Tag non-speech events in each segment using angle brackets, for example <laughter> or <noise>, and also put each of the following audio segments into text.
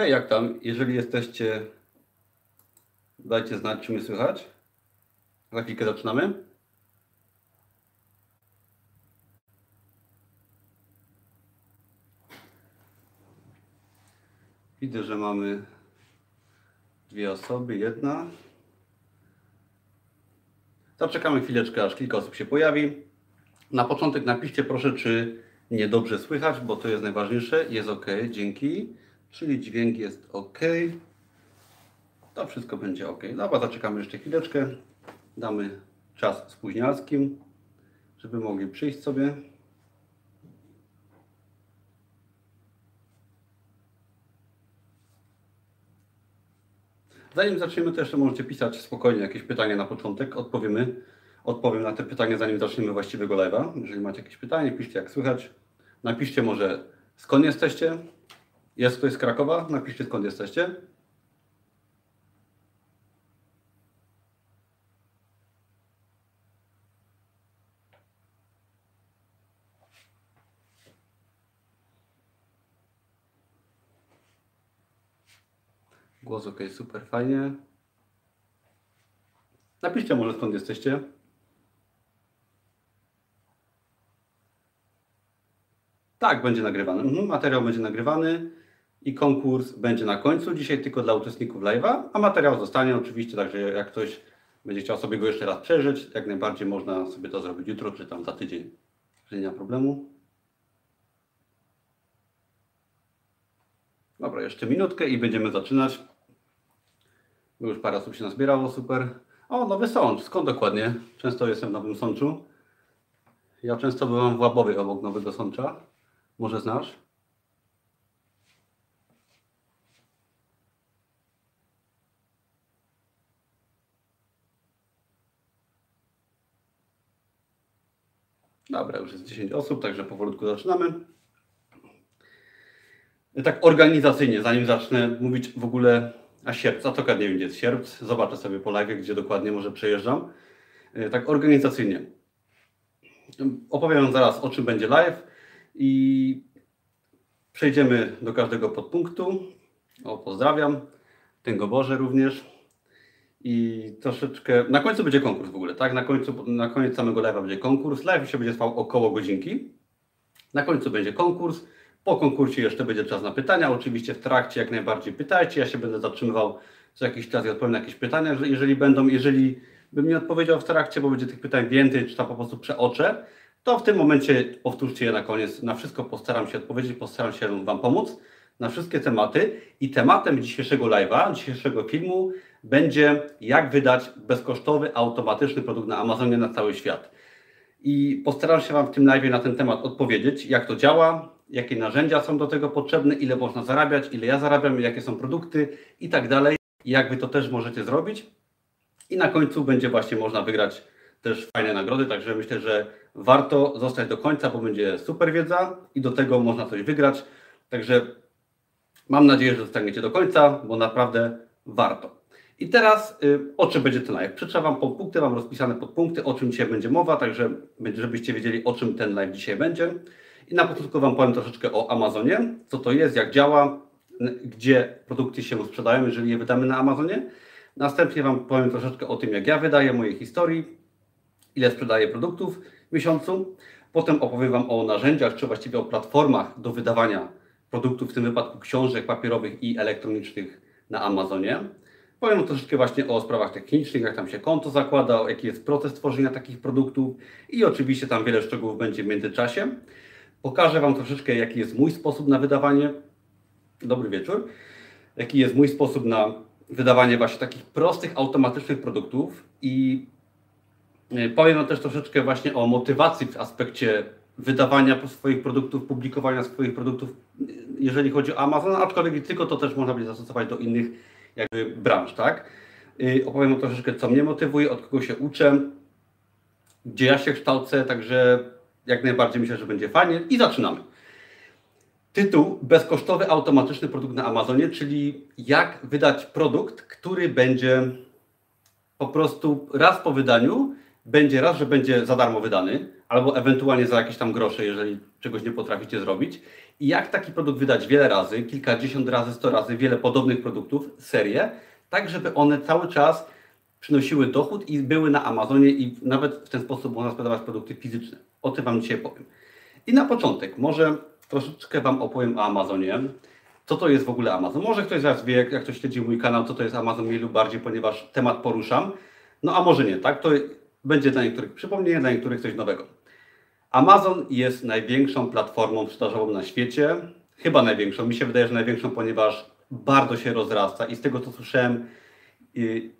Hej, jak tam? Jeżeli jesteście, dajcie znać, czy mnie słychać. Za chwilkę zaczynamy. Widzę, że mamy dwie osoby, jedna. Zaczekamy chwileczkę, aż kilka osób się pojawi. Na początek napiszcie proszę, czy mnie dobrze słychać, bo to jest najważniejsze. Jest ok, dzięki. Czyli dźwięk jest ok. To wszystko będzie ok. Dobra, zaczekamy jeszcze chwileczkę. Damy czas spóźnialskim, żeby mogli przyjść sobie. Zanim zaczniemy, to jeszcze możecie pisać spokojnie jakieś pytania na początek. Odpowiemy, odpowiem na te pytania, zanim zaczniemy właściwego live'a. Jeżeli macie jakieś pytanie, piszcie jak słychać. Napiszcie może skąd jesteście. Jest ktoś z Krakowa? Napiszcie skąd jesteście. Głos ok, super, fajnie. Napiszcie może skąd jesteście. Tak, będzie nagrywany. Mhm, materiał będzie nagrywany i konkurs będzie na końcu. Dzisiaj tylko dla uczestników live'a, a materiał zostanie oczywiście, także jak ktoś będzie chciał sobie go jeszcze raz przeżyć, jak najbardziej można sobie to zrobić jutro czy tam za tydzień. Nie ma problemu. Dobra, jeszcze minutkę i będziemy zaczynać. Już parę osób się nazbierało, super. O, Nowy Sącz. Skąd dokładnie? Często jestem w Nowym Sączu. Ja często byłam w Łabowie obok Nowego Sącza. Może znasz? Dobra, już jest 10 osób, także powolutku zaczynamy. Tak organizacyjnie, zanim zacznę mówić w ogóle a sierp, a to nie wiem jest sierp, zobaczę sobie po live, gdzie dokładnie może przejeżdżam. E, tak organizacyjnie. Opowiem zaraz o czym będzie live i przejdziemy do każdego podpunktu. O, pozdrawiam. Tęgo Boże również. I troszeczkę. Na końcu będzie konkurs w ogóle, tak? Na końcu, na koniec samego live'a będzie konkurs. Live się będzie trwał około godzinki. Na końcu będzie konkurs. Po konkursie jeszcze będzie czas na pytania. Oczywiście w trakcie jak najbardziej pytajcie. Ja się będę zatrzymywał co jakiś czas i odpowiem na jakieś pytania, jeżeli będą, jeżeli bym nie odpowiedział w trakcie, bo będzie tych pytań więcej, czy tam po prostu przeoczę, to w tym momencie powtórzcie je na koniec. Na wszystko postaram się odpowiedzieć, postaram się Wam pomóc na wszystkie tematy. I tematem dzisiejszego live'a, dzisiejszego filmu będzie jak wydać bezkosztowy, automatyczny produkt na Amazonie na cały świat. I postaram się Wam w tym live na ten temat odpowiedzieć, jak to działa, jakie narzędzia są do tego potrzebne, ile można zarabiać, ile ja zarabiam, jakie są produkty i tak dalej. Jak Wy to też możecie zrobić. I na końcu będzie właśnie można wygrać też fajne nagrody, także myślę, że warto zostać do końca, bo będzie super wiedza i do tego można coś wygrać. Także mam nadzieję, że zostaniecie do końca, bo naprawdę warto. I teraz y, o czym będzie ten live? Przeczytam Wam podpunkty, mam rozpisane podpunkty, o czym dzisiaj będzie mowa, także żebyście wiedzieli, o czym ten live dzisiaj będzie. I na początku Wam powiem troszeczkę o Amazonie, co to jest, jak działa, gdzie produkty się sprzedają, jeżeli je wydamy na Amazonie. Następnie Wam powiem troszeczkę o tym, jak ja wydaję, mojej historii, ile sprzedaję produktów w miesiącu. Potem opowiem Wam o narzędziach, czy właściwie o platformach do wydawania produktów, w tym wypadku książek papierowych i elektronicznych na Amazonie. Powiem troszeczkę właśnie o sprawach technicznych, jak tam się konto zakłada, jaki jest proces tworzenia takich produktów i oczywiście tam wiele szczegółów będzie w międzyczasie. Pokażę Wam troszeczkę, jaki jest mój sposób na wydawanie. Dobry wieczór. Jaki jest mój sposób na wydawanie właśnie takich prostych, automatycznych produktów i e, powiem Wam też troszeczkę właśnie o motywacji w aspekcie wydawania swoich produktów, publikowania swoich produktów, jeżeli chodzi o Amazon, aczkolwiek tylko to też można będzie zastosować do innych jakby branż, tak? E, opowiem o troszeczkę, co mnie motywuje, od kogo się uczę, gdzie ja się kształcę, także jak najbardziej myślę, że będzie fajnie i zaczynamy. Tytuł bezkosztowy automatyczny produkt na Amazonie, czyli jak wydać produkt, który będzie po prostu raz po wydaniu będzie raz, że będzie za darmo wydany, albo ewentualnie za jakieś tam grosze, jeżeli czegoś nie potraficie zrobić. I jak taki produkt wydać wiele razy, kilkadziesiąt razy, sto razy, wiele podobnych produktów, serię, tak żeby one cały czas przynosiły dochód i były na Amazonie i nawet w ten sposób można sprzedawać produkty fizyczne. O tym Wam dzisiaj powiem. I na początek może troszeczkę Wam opowiem o Amazonie. Co to jest w ogóle Amazon? Może ktoś z Was wie, jak ktoś śledzi mój kanał, co to jest Amazon mniej lub bardziej, ponieważ temat poruszam. No a może nie, tak? To będzie dla niektórych przypomnienie, dla niektórych coś nowego. Amazon jest największą platformą sprzedażową na świecie. Chyba największą. Mi się wydaje, że największą, ponieważ bardzo się rozrasta i z tego co słyszałem,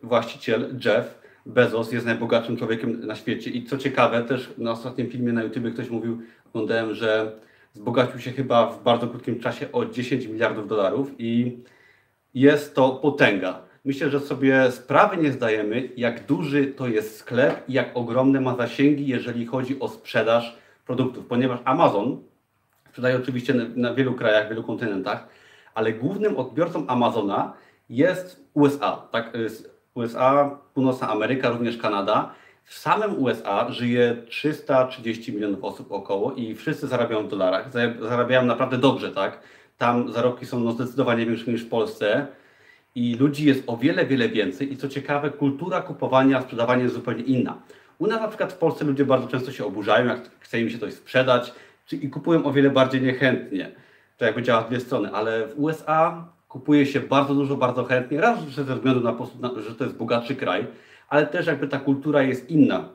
właściciel Jeff Bezos jest najbogatszym człowiekiem na świecie. I co ciekawe, też na ostatnim filmie na YouTube ktoś mówił, oglądałem, że wzbogacił się chyba w bardzo krótkim czasie o 10 miliardów dolarów i jest to potęga. Myślę, że sobie sprawy nie zdajemy, jak duży to jest sklep i jak ogromne ma zasięgi, jeżeli chodzi o sprzedaż produktów, ponieważ Amazon sprzedaje oczywiście na wielu krajach, wielu kontynentach, ale głównym odbiorcą Amazona jest USA, tak? USA, Północna Ameryka, również Kanada. W samym USA żyje 330 milionów osób około i wszyscy zarabiają w dolarach. Zarabiają naprawdę dobrze, tak? Tam zarobki są no zdecydowanie większe niż w Polsce i ludzi jest o wiele, wiele więcej. I co ciekawe, kultura kupowania, sprzedawania jest zupełnie inna. U nas na przykład w Polsce ludzie bardzo często się oburzają, jak chce im się coś sprzedać czy, i kupują o wiele bardziej niechętnie. To jakby działa w dwie strony, ale w USA kupuje się bardzo dużo, bardzo chętnie. Raz, ze względu na, na że to jest bogatszy kraj, ale też jakby ta kultura jest inna.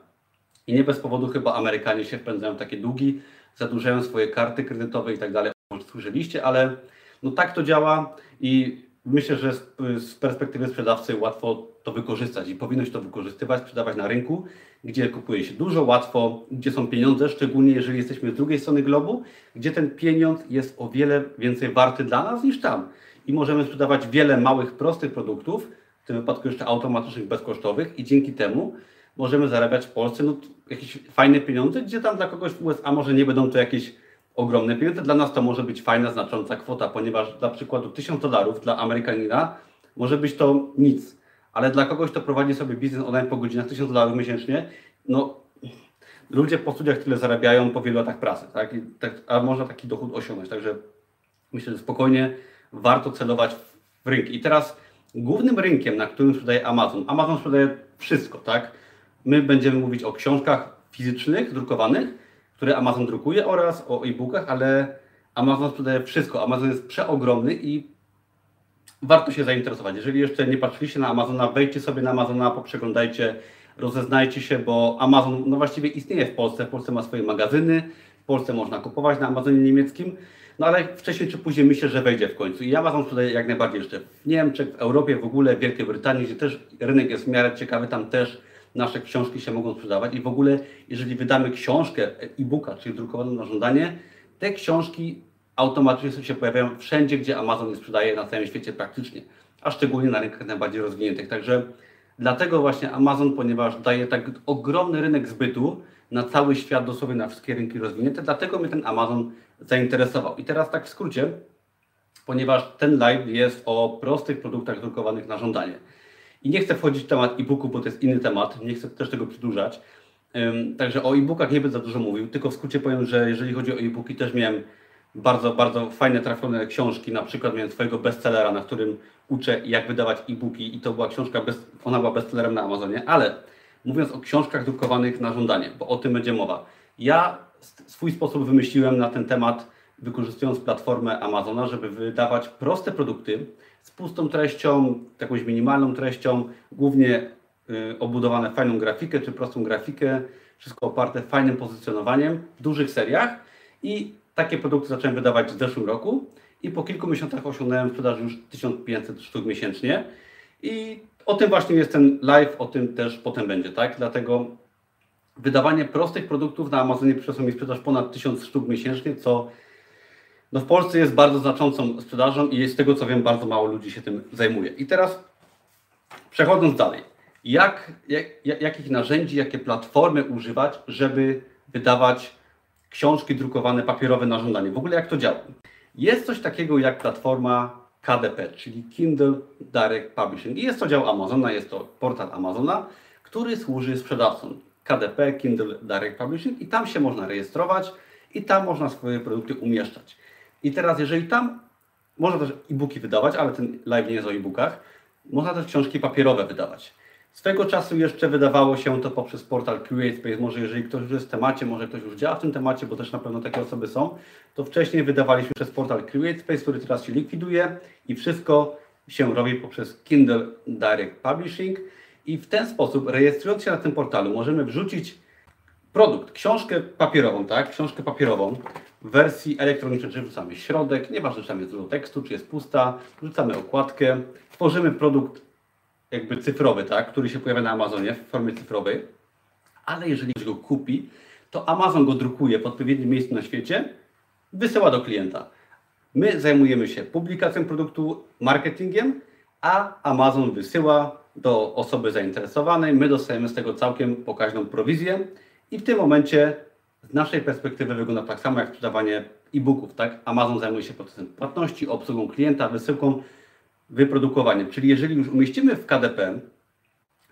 I nie bez powodu chyba Amerykanie się wpędzają takie długi, zadłużają swoje karty kredytowe i tak dalej. Słyszeliście, ale no tak to działa i myślę, że z, z perspektywy sprzedawcy łatwo to wykorzystać i powinno się to wykorzystywać, sprzedawać na rynku, gdzie kupuje się dużo, łatwo, gdzie są pieniądze, szczególnie jeżeli jesteśmy z drugiej strony globu, gdzie ten pieniądz jest o wiele więcej warty dla nas niż tam i możemy sprzedawać wiele małych, prostych produktów, w tym wypadku jeszcze automatycznych, bezkosztowych i dzięki temu możemy zarabiać w Polsce no, jakieś fajne pieniądze, gdzie tam dla kogoś w USA może nie będą to jakieś ogromne pieniądze. Dla nas to może być fajna, znacząca kwota, ponieważ dla przykładu 1000 dolarów dla Amerykanina może być to nic, ale dla kogoś, kto prowadzi sobie biznes online po godzinach 1000 dolarów miesięcznie, no ludzie po studiach tyle zarabiają po wielu latach pracy, tak? Tak a można taki dochód osiągnąć. Także myślę, że spokojnie warto celować w rynki. I teraz głównym rynkiem, na którym sprzedaje Amazon, Amazon sprzedaje wszystko, tak? My będziemy mówić o książkach fizycznych, drukowanych, które Amazon drukuje oraz o e-bookach, ale Amazon sprzedaje wszystko. Amazon jest przeogromny i warto się zainteresować. Jeżeli jeszcze nie patrzyliście na Amazona, wejdźcie sobie na Amazona, poprzeglądajcie, rozeznajcie się, bo Amazon no właściwie istnieje w Polsce. W Polsce ma swoje magazyny, w Polsce można kupować na Amazonie niemieckim. No ale wcześniej czy później myślę, że wejdzie w końcu. I Amazon sprzedaje jak najbardziej jeszcze w Niemczech, w Europie, w ogóle w Wielkiej Brytanii, gdzie też rynek jest w miarę ciekawy, tam też nasze książki się mogą sprzedawać. I w ogóle, jeżeli wydamy książkę e-booka, czyli drukowaną na żądanie, te książki automatycznie się pojawiają wszędzie, gdzie Amazon je sprzedaje na całym świecie praktycznie, a szczególnie na rynkach najbardziej rozwiniętych. Także dlatego właśnie Amazon, ponieważ daje tak ogromny rynek zbytu na cały świat, dosłownie na wszystkie rynki rozwinięte, dlatego mnie ten Amazon zainteresował. I teraz tak w skrócie, ponieważ ten live jest o prostych produktach drukowanych na żądanie. I nie chcę wchodzić w temat e-booku, bo to jest inny temat, nie chcę też tego przedłużać. Także o e-bookach nie będę za dużo mówił, tylko w skrócie powiem, że jeżeli chodzi o e-booki, też miałem bardzo, bardzo fajne, trafione książki. Na przykład miałem swojego bestsellera, na którym uczę, jak wydawać e-booki, i to była książka, bez, ona była bestsellerem na Amazonie. Ale mówiąc o książkach drukowanych na żądanie, bo o tym będzie mowa. Ja swój sposób wymyśliłem na ten temat, wykorzystując platformę Amazona, żeby wydawać proste produkty z pustą treścią, jakąś minimalną treścią, głównie y, obudowane fajną grafikę czy prostą grafikę, wszystko oparte fajnym pozycjonowaniem w dużych seriach i takie produkty zacząłem wydawać w zeszłym roku i po kilku miesiącach osiągnąłem sprzedaż już 1500 sztuk miesięcznie i o tym właśnie jest ten live, o tym też potem będzie, tak? Dlatego wydawanie prostych produktów na Amazonie przyniosło mi sprzedaż ponad 1000 sztuk miesięcznie, co no w Polsce jest bardzo znaczącą sprzedażą i z tego co wiem, bardzo mało ludzi się tym zajmuje. I teraz przechodząc dalej, jak, jak, jakich narzędzi, jakie platformy używać, żeby wydawać książki drukowane papierowe na żądanie? W ogóle jak to działa? Jest coś takiego jak platforma KDP, czyli Kindle Direct Publishing. I jest to dział Amazona, jest to portal Amazona, który służy sprzedawcom. KDP, Kindle Direct Publishing i tam się można rejestrować i tam można swoje produkty umieszczać. I teraz, jeżeli tam można też e-booki wydawać, ale ten live nie jest o e-bookach, można też książki papierowe wydawać. Swego czasu jeszcze wydawało się to poprzez portal CreateSpace. Może jeżeli ktoś już jest w temacie, może ktoś już działa w tym temacie, bo też na pewno takie osoby są, to wcześniej wydawaliśmy przez portal CreateSpace, który teraz się likwiduje i wszystko się robi poprzez Kindle Direct Publishing. I w ten sposób, rejestrując się na tym portalu, możemy wrzucić produkt, książkę papierową, tak? Książkę papierową w wersji elektronicznej, czyli wrzucamy środek, nieważne czy tam jest dużo tekstu, czy jest pusta, wrzucamy okładkę, tworzymy produkt jakby cyfrowy, tak? Który się pojawia na Amazonie w formie cyfrowej, ale jeżeli ktoś go kupi, to Amazon go drukuje w odpowiednim miejscu na świecie, wysyła do klienta. My zajmujemy się publikacją produktu, marketingiem, a Amazon wysyła do osoby zainteresowanej. My dostajemy z tego całkiem pokaźną prowizję i w tym momencie z naszej perspektywy wygląda tak samo jak sprzedawanie e-booków. Tak? Amazon zajmuje się procesem płatności, obsługą klienta, wysyłką, wyprodukowaniem. Czyli jeżeli już umieścimy w KDP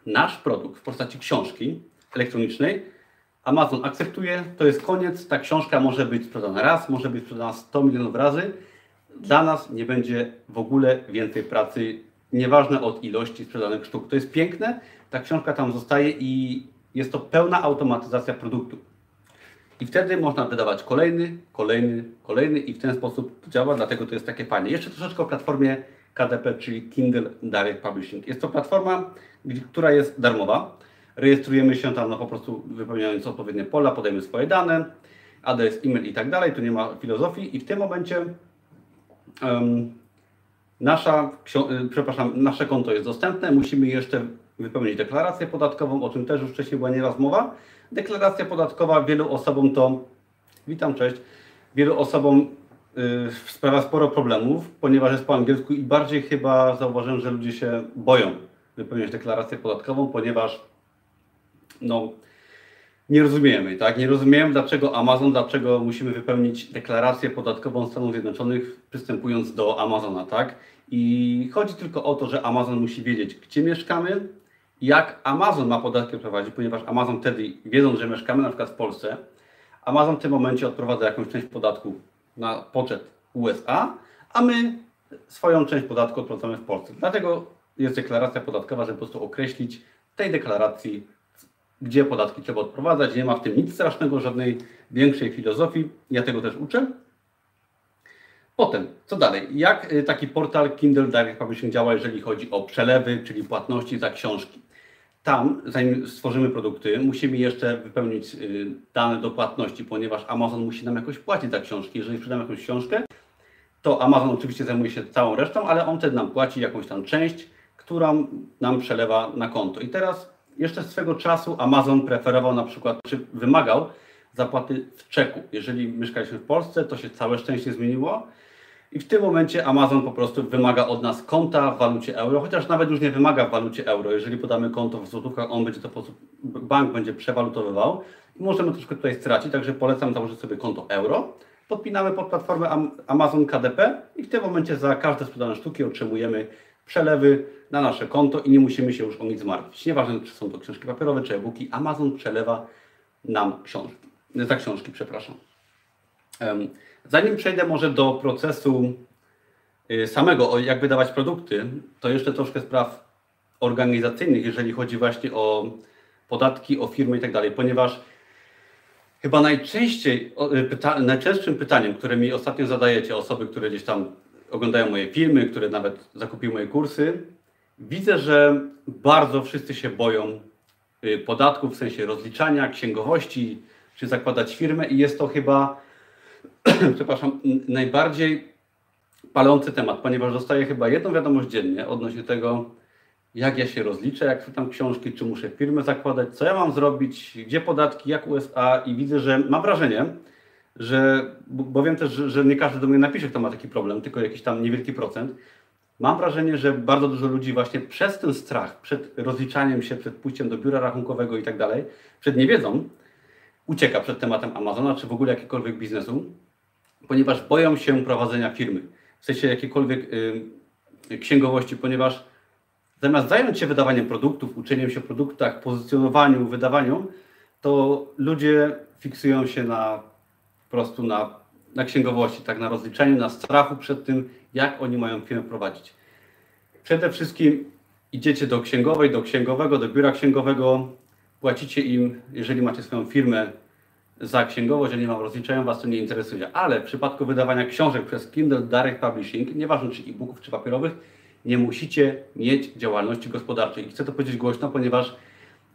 nasz produkt w postaci książki elektronicznej, Amazon akceptuje, to jest koniec, ta książka może być sprzedana raz, może być sprzedana 100 milionów razy. Dla nas nie będzie w ogóle więcej pracy, nieważne od ilości sprzedanych sztuk. To jest piękne, ta książka tam zostaje i jest to pełna automatyzacja produktu. I wtedy można wydawać kolejny, kolejny, kolejny i w ten sposób działa, dlatego to jest takie fajne. Jeszcze troszeczkę o platformie KDP, czyli Kindle Direct Publishing. Jest to platforma, która jest darmowa. Rejestrujemy się tam no, po prostu wypełniając odpowiednie pola, podajemy swoje dane, adres, e-mail i tak dalej. Tu nie ma filozofii i w tym momencie um, nasza, y, przepraszam, nasze konto jest dostępne. Musimy jeszcze wypełnić deklarację podatkową, o czym też już wcześniej była nieraz mowa. Deklaracja podatkowa wielu osobom to, witam, cześć, wielu osobom sprawia sporo problemów, ponieważ jest po angielsku i bardziej chyba zauważyłem, że ludzie się boją wypełniać deklarację podatkową, ponieważ no, nie rozumiemy, tak? Nie rozumiemy, dlaczego Amazon, dlaczego musimy wypełnić deklarację podatkową Stanów Zjednoczonych, przystępując do Amazona, tak? I chodzi tylko o to, że Amazon musi wiedzieć, gdzie mieszkamy, jak Amazon ma podatki prowadzić, ponieważ Amazon wtedy, wiedząc, że mieszkamy na przykład w Polsce, Amazon w tym momencie odprowadza jakąś część podatku na poczet USA, a my swoją część podatku odprowadzamy w Polsce. Dlatego jest deklaracja podatkowa, żeby po prostu określić tej deklaracji, gdzie podatki trzeba odprowadzać. Nie ma w tym nic strasznego, żadnej większej filozofii. Ja tego też uczę. Potem, co dalej? Jak y, taki portal Kindle Direct Publishing działa, jeżeli chodzi o przelewy, czyli płatności za książki? Tam, zanim stworzymy produkty, musimy jeszcze wypełnić y, dane do płatności, ponieważ Amazon musi nam jakoś płacić za książki. Jeżeli sprzedamy jakąś książkę, to Amazon oczywiście zajmuje się całą resztą, ale on wtedy nam płaci jakąś tam część, którą nam przelewa na konto. I teraz jeszcze swego czasu Amazon preferował na przykład, czy wymagał zapłaty w czeku. Jeżeli mieszkaliśmy w Polsce, to się całe szczęście zmieniło i w tym momencie Amazon po prostu wymaga od nas konta w walucie euro, chociaż nawet już nie wymaga w walucie euro. Jeżeli podamy konto w złotówkach, on będzie to po bank będzie przewalutowywał i możemy troszkę tutaj stracić, także polecam założyć sobie konto euro. Podpinamy pod platformę Amazon KDP i w tym momencie za każde sprzedane sztuki otrzymujemy przelewy na nasze konto i nie musimy się już o nic martwić. Nieważne, czy są to książki papierowe, czy e-booki, Amazon przelewa nam książki, za książki, przepraszam. Zanim przejdę może do procesu y, samego, jak wydawać produkty, to jeszcze troszkę spraw organizacyjnych, jeżeli chodzi właśnie o podatki, o firmy i tak dalej, ponieważ chyba najczęściej, y, pyta, najczęstszym pytaniem, które mi ostatnio zadajecie, osoby, które gdzieś tam oglądają moje filmy, które nawet zakupiły moje kursy, widzę, że bardzo wszyscy się boją y, podatków, w sensie rozliczania, księgowości, czy zakładać firmę i jest to chyba <clears throat> przepraszam, najbardziej palący temat, ponieważ dostaję chyba jedną wiadomość dziennie odnośnie tego, jak ja się rozliczę, jak czytam książki, czy muszę firmę zakładać, co ja mam zrobić, gdzie podatki, jak USA i widzę, że mam wrażenie, że, bo wiem też, że, że nie każdy do mnie napisze, kto ma taki problem, tylko jakiś tam niewielki procent. Mam wrażenie, że bardzo dużo ludzi właśnie przez ten strach, przed rozliczaniem się, przed pójściem do biura rachunkowego i tak dalej, przed niewiedzą, ucieka przed tematem Amazona, czy w ogóle jakiegokolwiek biznesu, ponieważ boją się prowadzenia firmy. W sensie jakiekolwiek y, księgowości, ponieważ zamiast zająć się wydawaniem produktów, uczeniem się produktach, pozycjonowaniu, wydawaniu, to ludzie fiksują się na po prostu na, na księgowości, tak na rozliczeniu, na strachu przed tym, jak oni mają firmę prowadzić. Przede wszystkim idziecie do księgowej, do księgowego, do biura księgowego, płacicie im, jeżeli macie swoją firmę za księgowość, jeżeli wam rozliczają, was to nie interesuje. Ale w przypadku wydawania książek przez Kindle Direct Publishing, nieważne czy e-booków, czy papierowych, nie musicie mieć działalności gospodarczej. I chcę to powiedzieć głośno, ponieważ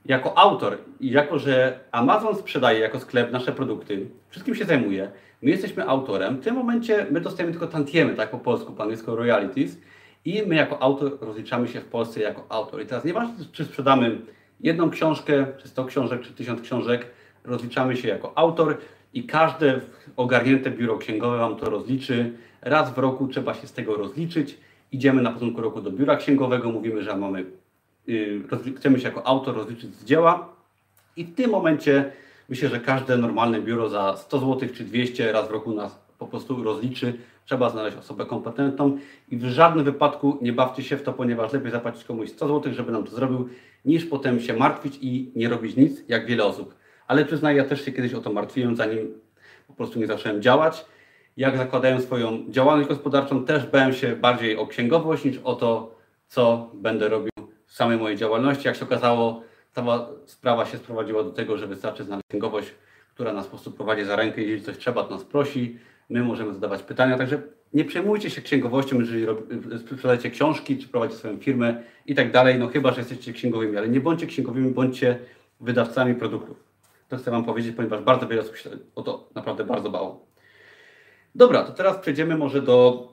jako autor i jako, że Amazon sprzedaje jako sklep nasze produkty, wszystkim się zajmuje, my jesteśmy autorem, w tym momencie my dostajemy tylko tantiemy, tak po polsku, po angielsku royalties i my jako autor rozliczamy się w Polsce jako autor. I teraz nieważne, czy sprzedamy jedną książkę, czy 100 książek, czy 1000 książek, rozliczamy się jako autor i każde ogarnięte biuro księgowe Wam to rozliczy. Raz w roku trzeba się z tego rozliczyć. Idziemy na początku roku do biura księgowego, mówimy, że mamy, yy, chcemy się jako autor rozliczyć z dzieła i w tym momencie myślę, że każde normalne biuro za 100 zł czy 200 raz w roku nas po prostu rozliczy. Trzeba znaleźć osobę kompetentną i w żadnym wypadku nie bawcie się w to, ponieważ lepiej zapłacić komuś 100 zł, żeby nam to zrobił, niż potem się martwić i nie robić nic, jak wiele osób. Ale przyznaję, ja też się kiedyś o to martwiłem, zanim po prostu nie zacząłem działać. Jak zakładałem swoją działalność gospodarczą, też bałem się bardziej o księgowość niż o to, co będę robił w samej mojej działalności. Jak się okazało, cała sprawa się sprowadziła do tego, że wystarczy znaleźć księgowość, która nas po prostu prowadzi za rękę. Jeżeli coś trzeba, to nas prosi. My możemy zadawać pytania. Także nie przejmujcie się księgowością, jeżeli sprzedajecie książki, czy prowadzicie swoją firmę i tak dalej. No chyba, że jesteście księgowymi, ale nie bądźcie księgowymi, bądźcie wydawcami produktów. To chcę Wam powiedzieć, ponieważ bardzo wiele osób się o to naprawdę bardzo bało. Dobra, to teraz przejdziemy może do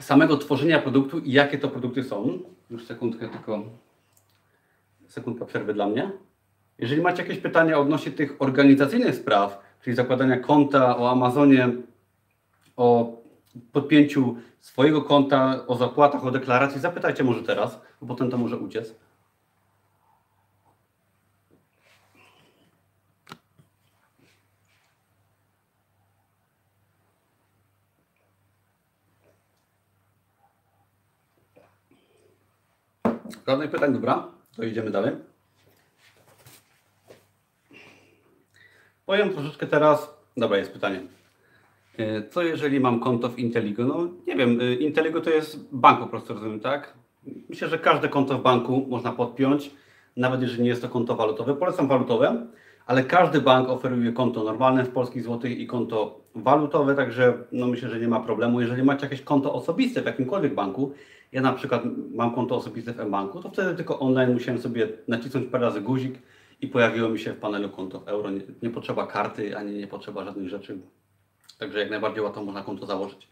samego tworzenia produktu i jakie to produkty są. Już sekundkę, tylko sekundka przerwy dla mnie. Jeżeli macie jakieś pytania odnośnie tych organizacyjnych spraw, czyli zakładania konta o Amazonie, o podpięciu swojego konta, o zapłatach, o deklaracji, zapytajcie może teraz, bo potem to może uciec. Żadnych pytań, dobra, to idziemy dalej. Powiem troszeczkę teraz, dobra, jest pytanie. E, co jeżeli mam konto w Inteligo? No nie wiem, e, Inteligo to jest bank po prostu, rozumiem, tak? Myślę, że każde konto w banku można podpiąć, nawet jeżeli nie jest to konto walutowe. Polecam walutowe, ale każdy bank oferuje konto normalne w polskich złotych i konto walutowe, także no myślę, że nie ma problemu. Jeżeli macie jakieś konto osobiste w jakimkolwiek banku, ja na przykład mam konto osobiste w mBanku, to wtedy tylko online musiałem sobie nacisnąć parę razy guzik i pojawiło mi się w panelu konto w euro. Nie, nie potrzeba karty, ani nie potrzeba żadnych rzeczy. Także jak najbardziej łatwo można konto założyć.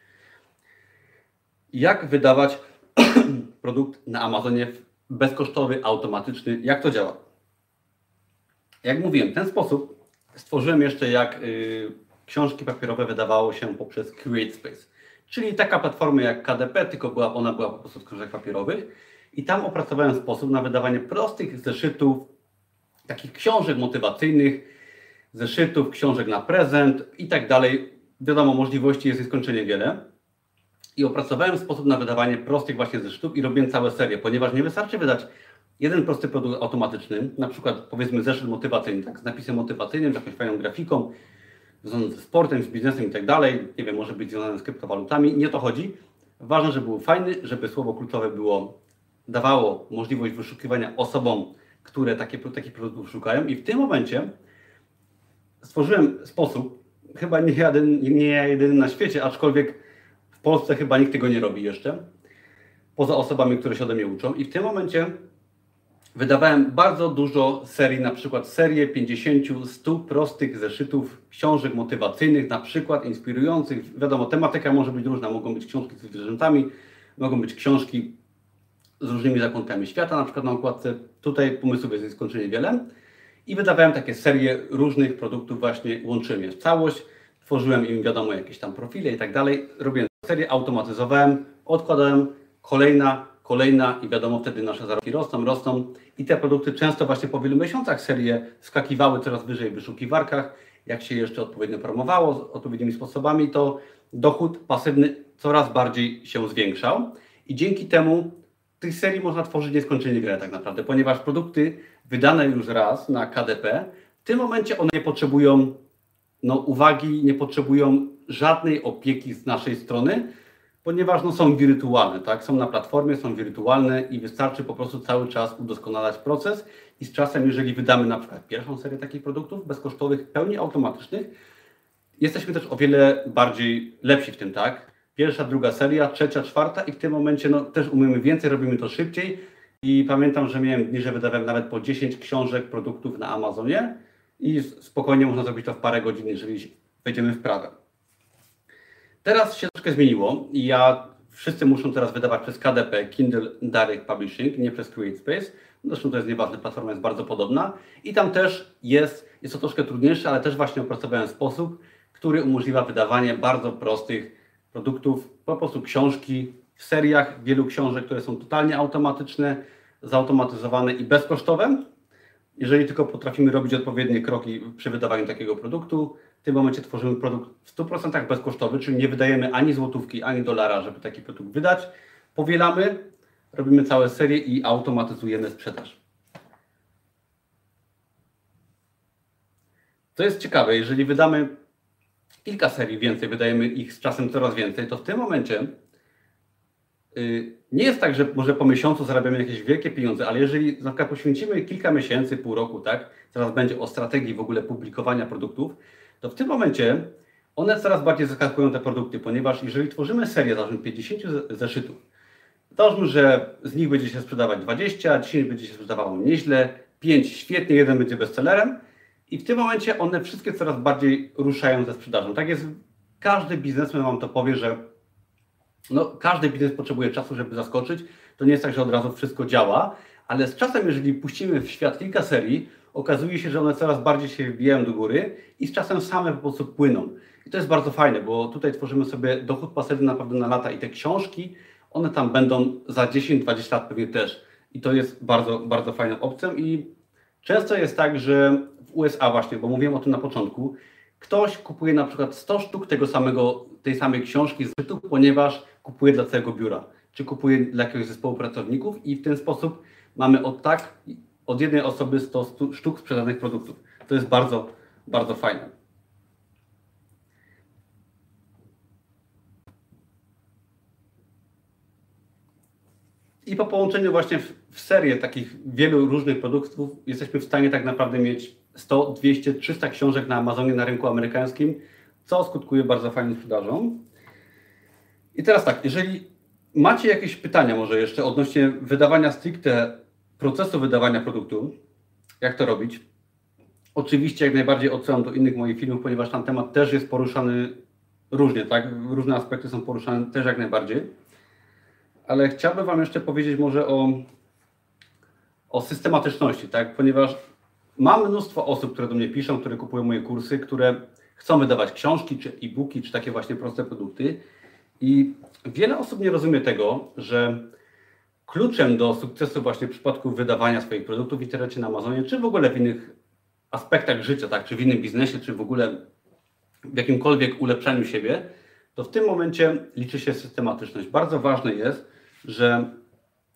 Jak wydawać <clears throat> produkt na Amazonie bezkosztowy, automatyczny? Jak to działa? Jak mówiłem, ten sposób stworzyłem jeszcze jak y, książki papierowe wydawało się poprzez CreateSpace. Czyli taka platforma jak KDP, tylko była, ona była po prostu z książek papierowych. I tam opracowałem sposób na wydawanie prostych zeszytów, takich książek motywacyjnych, zeszytów, książek na prezent i tak dalej. Wiadomo, możliwości jest nieskończenie wiele. I opracowałem sposób na wydawanie prostych właśnie zeszytów i robiłem całe serie, ponieważ nie wystarczy wydać jeden prosty produkt automatyczny, na przykład powiedzmy zeszyt motywacyjny, tak, z napisem motywacyjnym, z jakąś fajną grafiką, związane ze sportem, z biznesem i tak dalej, nie wiem, może być związane z kryptowalutami, nie to chodzi. Ważne, żeby był fajny, żeby słowo kluczowe było, dawało możliwość wyszukiwania osobom, które takie, takich produktów szukają i w tym momencie stworzyłem sposób, chyba nie, jeden, nie jedyny na świecie, aczkolwiek w Polsce chyba nikt tego nie robi jeszcze, poza osobami, które się ode mnie uczą i w tym momencie Wydawałem bardzo dużo serii, na przykład serię 50-100 prostych zeszytów książek motywacyjnych, na przykład inspirujących. Wiadomo, tematyka może być różna. Mogą być książki z zwierzętami, mogą być książki z różnymi zakątkami świata, na przykład na okładce. Tutaj pomysłów jest nieskończenie wiele. I wydawałem takie serie różnych produktów, właśnie łączyłem je w całość, tworzyłem im, wiadomo, jakieś tam profile i tak dalej. Robiłem serię, automatyzowałem, odkładałem, kolejna, kolejna i wiadomo, wtedy nasze zarobki rosną, rosną i te produkty często właśnie po wielu miesiącach serie skakiwały coraz wyżej w wyszukiwarkach. Jak się jeszcze odpowiednio promowało, z odpowiednimi sposobami, to dochód pasywny coraz bardziej się zwiększał. i dzięki temu tych serii można tworzyć nieskończenie wiele tak naprawdę, ponieważ produkty wydane już raz na KDP, w tym momencie one nie potrzebują no, uwagi, nie potrzebują żadnej opieki z naszej strony, ponieważ no, są wirtualne, tak? Są na platformie, są wirtualne i wystarczy po prostu cały czas udoskonalać proces i z czasem, jeżeli wydamy na przykład pierwszą serię takich produktów bezkosztowych, pełni automatycznych, jesteśmy też o wiele bardziej lepsi w tym, tak? Pierwsza, druga seria, trzecia, czwarta i w tym momencie no, też umiemy więcej, robimy to szybciej i pamiętam, że miałem dni, że wydawałem nawet po 10 książek produktów na Amazonie i spokojnie można zrobić to w parę godzin, jeżeli wejdziemy w prawę. Teraz się troszkę zmieniło i ja, wszyscy muszą teraz wydawać przez KDP, Kindle Direct Publishing, nie przez CreateSpace. Zresztą to jest nieważne, platforma jest bardzo podobna i tam też jest, jest to troszkę trudniejsze, ale też właśnie opracowałem sposób, który umożliwia wydawanie bardzo prostych produktów, po prostu książki w seriach, wielu książek, które są totalnie automatyczne, zautomatyzowane i bezkosztowe. Jeżeli tylko potrafimy robić odpowiednie kroki przy wydawaniu takiego produktu, w tym momencie tworzymy produkt w 100% bezkosztowy, czyli nie wydajemy ani złotówki, ani dolara, żeby taki produkt wydać. Powielamy, robimy całe serie i automatyzujemy sprzedaż. To jest ciekawe, jeżeli wydamy kilka serii więcej, wydajemy ich z czasem coraz więcej, to w tym momencie nie jest tak, że może po miesiącu zarabiamy jakieś wielkie pieniądze, ale jeżeli na przykład poświęcimy kilka miesięcy, pół roku, tak, teraz będzie o strategii w ogóle publikowania produktów, to w tym momencie one coraz bardziej zaskakują te produkty, ponieważ jeżeli tworzymy serię, załóżmy 50 zeszytów, załóżmy, że z nich będzie się sprzedawać 20, 10 będzie się sprzedawało nieźle, 5 świetnie, jeden będzie bestsellerem i w tym momencie one wszystkie coraz bardziej ruszają ze sprzedażą. Tak jest, każdy biznesmen Wam to powie, że no, każdy biznes potrzebuje czasu, żeby zaskoczyć. To nie jest tak, że od razu wszystko działa, ale z czasem, jeżeli puścimy w świat kilka serii, okazuje się, że one coraz bardziej się wbijają do góry i z czasem same po prostu płyną. I to jest bardzo fajne, bo tutaj tworzymy sobie dochód pasywny naprawdę na lata i te książki, one tam będą za 10-20 lat pewnie też. I to jest bardzo, bardzo fajną opcją i często jest tak, że w USA właśnie, bo mówiłem o tym na początku, ktoś kupuje na przykład 100 sztuk tego samego, tej samej książki z bytu, ponieważ kupuje dla całego biura, czy kupuje dla jakiegoś zespołu pracowników i w ten sposób mamy od tak od jednej osoby 100 sztuk sprzedanych produktów. To jest bardzo, bardzo fajne. I po połączeniu właśnie w, w serię takich wielu różnych produktów jesteśmy w stanie tak naprawdę mieć 100, 200, 300 książek na Amazonie, na rynku amerykańskim, co skutkuje bardzo fajną sprzedażą. I teraz tak, jeżeli macie jakieś pytania może jeszcze odnośnie wydawania stricte procesu wydawania produktu, jak to robić. Oczywiście jak najbardziej odsyłam do innych moich filmów, ponieważ tam temat też jest poruszany różnie, tak? Różne aspekty są poruszane też jak najbardziej. Ale chciałbym Wam jeszcze powiedzieć może o, o systematyczności, tak? Ponieważ mam mnóstwo osób, które do mnie piszą, które kupują moje kursy, które chcą wydawać książki, czy e-booki, czy takie właśnie proste produkty. I wiele osób nie rozumie tego, że kluczem do sukcesu właśnie w przypadku wydawania swoich produktów w internecie na Amazonie, czy w ogóle w innych aspektach życia, tak, czy w innym biznesie, czy w ogóle w jakimkolwiek ulepszaniu siebie, to w tym momencie liczy się systematyczność. Bardzo ważne jest, że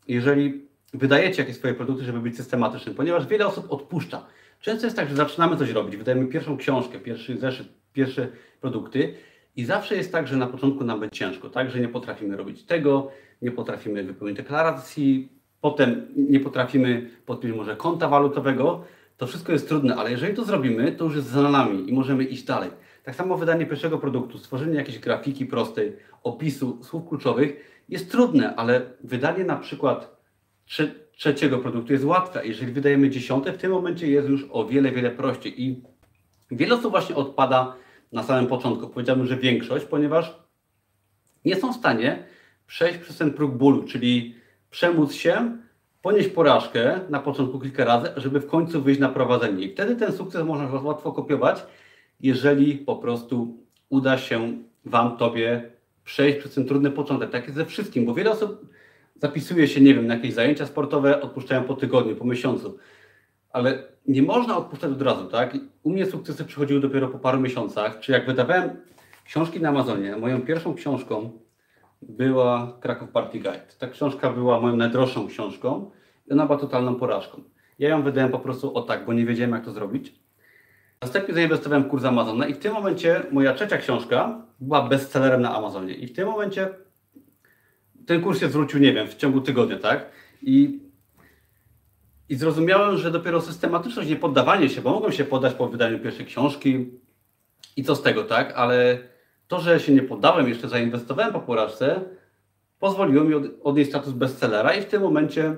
jeżeli wydajecie jakieś swoje produkty, żeby być systematycznym, ponieważ wiele osób odpuszcza. Często jest tak, że zaczynamy coś robić, wydajemy pierwszą książkę, pierwszy zeszyt, pierwsze produkty i zawsze jest tak, że na początku nam będzie ciężko, tak, że nie potrafimy robić tego, nie potrafimy wypełnić deklaracji, potem nie potrafimy podpiąć może konta walutowego, to wszystko jest trudne, ale jeżeli to zrobimy, to już jest za nami i możemy iść dalej. Tak samo wydanie pierwszego produktu, stworzenie jakiejś grafiki prostej, opisu, słów kluczowych jest trudne, ale wydanie na przykład trze trzeciego produktu jest łatwe. Jeżeli wydajemy dziesiąte, w tym momencie jest już o wiele, wiele prościej i wiele osób właśnie odpada na samym początku. Powiedziałbym, że większość, ponieważ nie są w stanie przejść przez ten próg bólu, czyli przemóc się, ponieść porażkę na początku kilka razy, żeby w końcu wyjść na prowadzenie. I wtedy ten sukces można łatwo kopiować, jeżeli po prostu uda się Wam, Tobie przejść przez ten trudny początek. Tak jest ze wszystkim, bo wiele osób zapisuje się, nie wiem, na jakieś zajęcia sportowe, odpuszczają po tygodniu, po miesiącu. Ale nie można odpuszczać od razu, tak? U mnie sukcesy przychodziły dopiero po paru miesiącach, czy jak wydawałem książki na Amazonie, moją pierwszą książką była Kraków Party Guide. Ta książka była moją najdroższą książką i ona była totalną porażką. Ja ją wydałem po prostu o tak, bo nie wiedziałem jak to zrobić. Następnie zainwestowałem w kurs Amazona i w tym momencie moja trzecia książka była bestsellerem na Amazonie. I w tym momencie ten kurs się zwrócił, nie wiem, w ciągu tygodnia, tak? I, i zrozumiałem, że dopiero systematyczność, nie poddawanie się, bo mogłem się poddać po wydaniu pierwszej książki i co z tego, tak? Ale to, że się nie poddałem, jeszcze zainwestowałem po porażce, pozwoliło mi od, odnieść status bestsellera i w tym momencie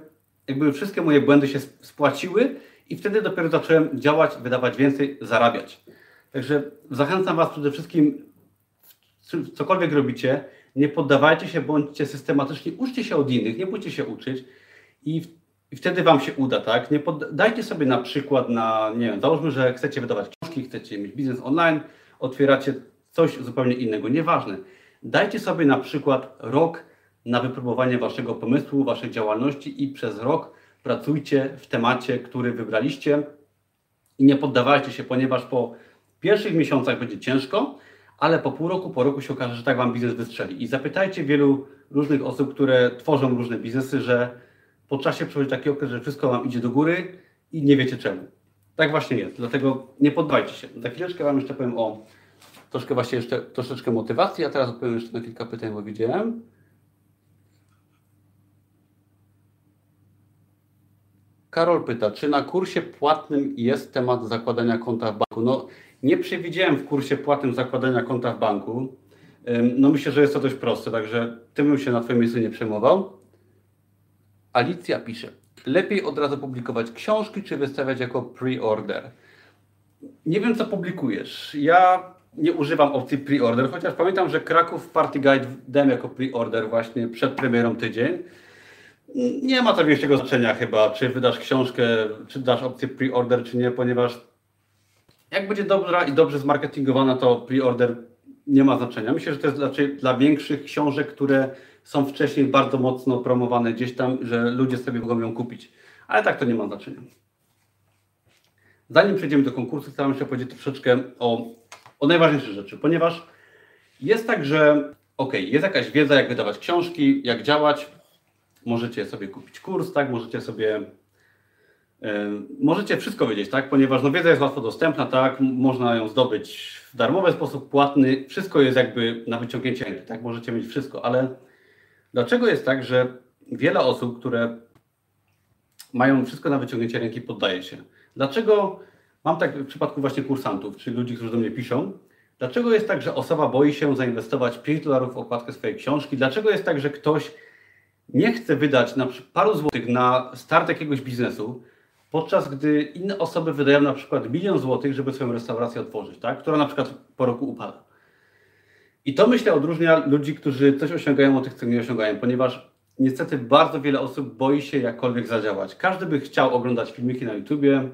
jakby wszystkie moje błędy się spłaciły i wtedy dopiero zacząłem działać, wydawać więcej, zarabiać. Także zachęcam Was przede wszystkim, cokolwiek robicie, nie poddawajcie się, bądźcie systematyczni, uczcie się od innych, nie bójcie się uczyć i, i wtedy Wam się uda, tak? Nie poddajcie sobie na przykład na, nie wiem, załóżmy, że chcecie wydawać książki, chcecie mieć biznes online, otwieracie coś zupełnie innego, nieważne. Dajcie sobie na przykład rok na wypróbowanie Waszego pomysłu, Waszej działalności i przez rok pracujcie w temacie, który wybraliście i nie poddawajcie się, ponieważ po pierwszych miesiącach będzie ciężko, ale po pół roku, po roku się okaże, że tak Wam biznes wystrzeli. I zapytajcie wielu różnych osób, które tworzą różne biznesy, że po czasie przychodzi taki okres, że wszystko Wam idzie do góry i nie wiecie czemu. Tak właśnie jest, dlatego nie poddajcie się. Za chwileczkę Wam jeszcze powiem o troszkę właśnie jeszcze troszeczkę motywacji, a teraz odpowiem jeszcze na kilka pytań, bo widziałem. Karol pyta, czy na kursie płatnym jest temat zakładania konta w banku? No, nie przewidziałem w kursie płatnym zakładania konta w banku. No myślę, że jest to dość proste, także tym bym się na Twoim miejscu nie przejmował. Alicja pisze, lepiej od razu publikować książki, czy wystawiać jako pre-order? Nie wiem, co publikujesz. Ja nie używam opcji pre-order, chociaż pamiętam, że Kraków Party Guide dałem jako pre-order właśnie przed premierą tydzień. Nie ma to większego znaczenia chyba, czy wydasz książkę, czy dasz opcję pre-order, czy nie, ponieważ jak będzie dobra i dobrze zmarketingowana, to pre-order nie ma znaczenia. Myślę, że to jest raczej dla większych książek, które są wcześniej bardzo mocno promowane gdzieś tam, że ludzie sobie mogą ją kupić. Ale tak to nie ma znaczenia. Zanim przejdziemy do konkursu, chciałem się powiedzieć troszeczkę o, o najważniejszych rzeczy, ponieważ jest tak, że ok, jest jakaś wiedza, jak wydawać książki, jak działać, możecie sobie kupić kurs, tak, możecie sobie Możecie wszystko wiedzieć, tak? Ponieważ no, wiedza jest łatwo dostępna, tak? Można ją zdobyć w darmowy sposób, płatny. Wszystko jest jakby na wyciągnięcie ręki, tak? Możecie mieć wszystko, ale dlaczego jest tak, że wiele osób, które mają wszystko na wyciągnięcie ręki, poddaje się? Dlaczego mam tak w przypadku właśnie kursantów, czy ludzi, którzy do mnie piszą, dlaczego jest tak, że osoba boi się zainwestować 5 dolarów w okładkę swojej książki? Dlaczego jest tak, że ktoś nie chce wydać na paru złotych na start jakiegoś biznesu, podczas gdy inne osoby wydają na przykład milion złotych, żeby swoją restaurację otworzyć, tak? która na przykład po roku upada. I to myślę odróżnia ludzi, którzy coś osiągają od tych, co nie osiągają, ponieważ niestety bardzo wiele osób boi się jakkolwiek zadziałać. Każdy by chciał oglądać filmiki na YouTubie,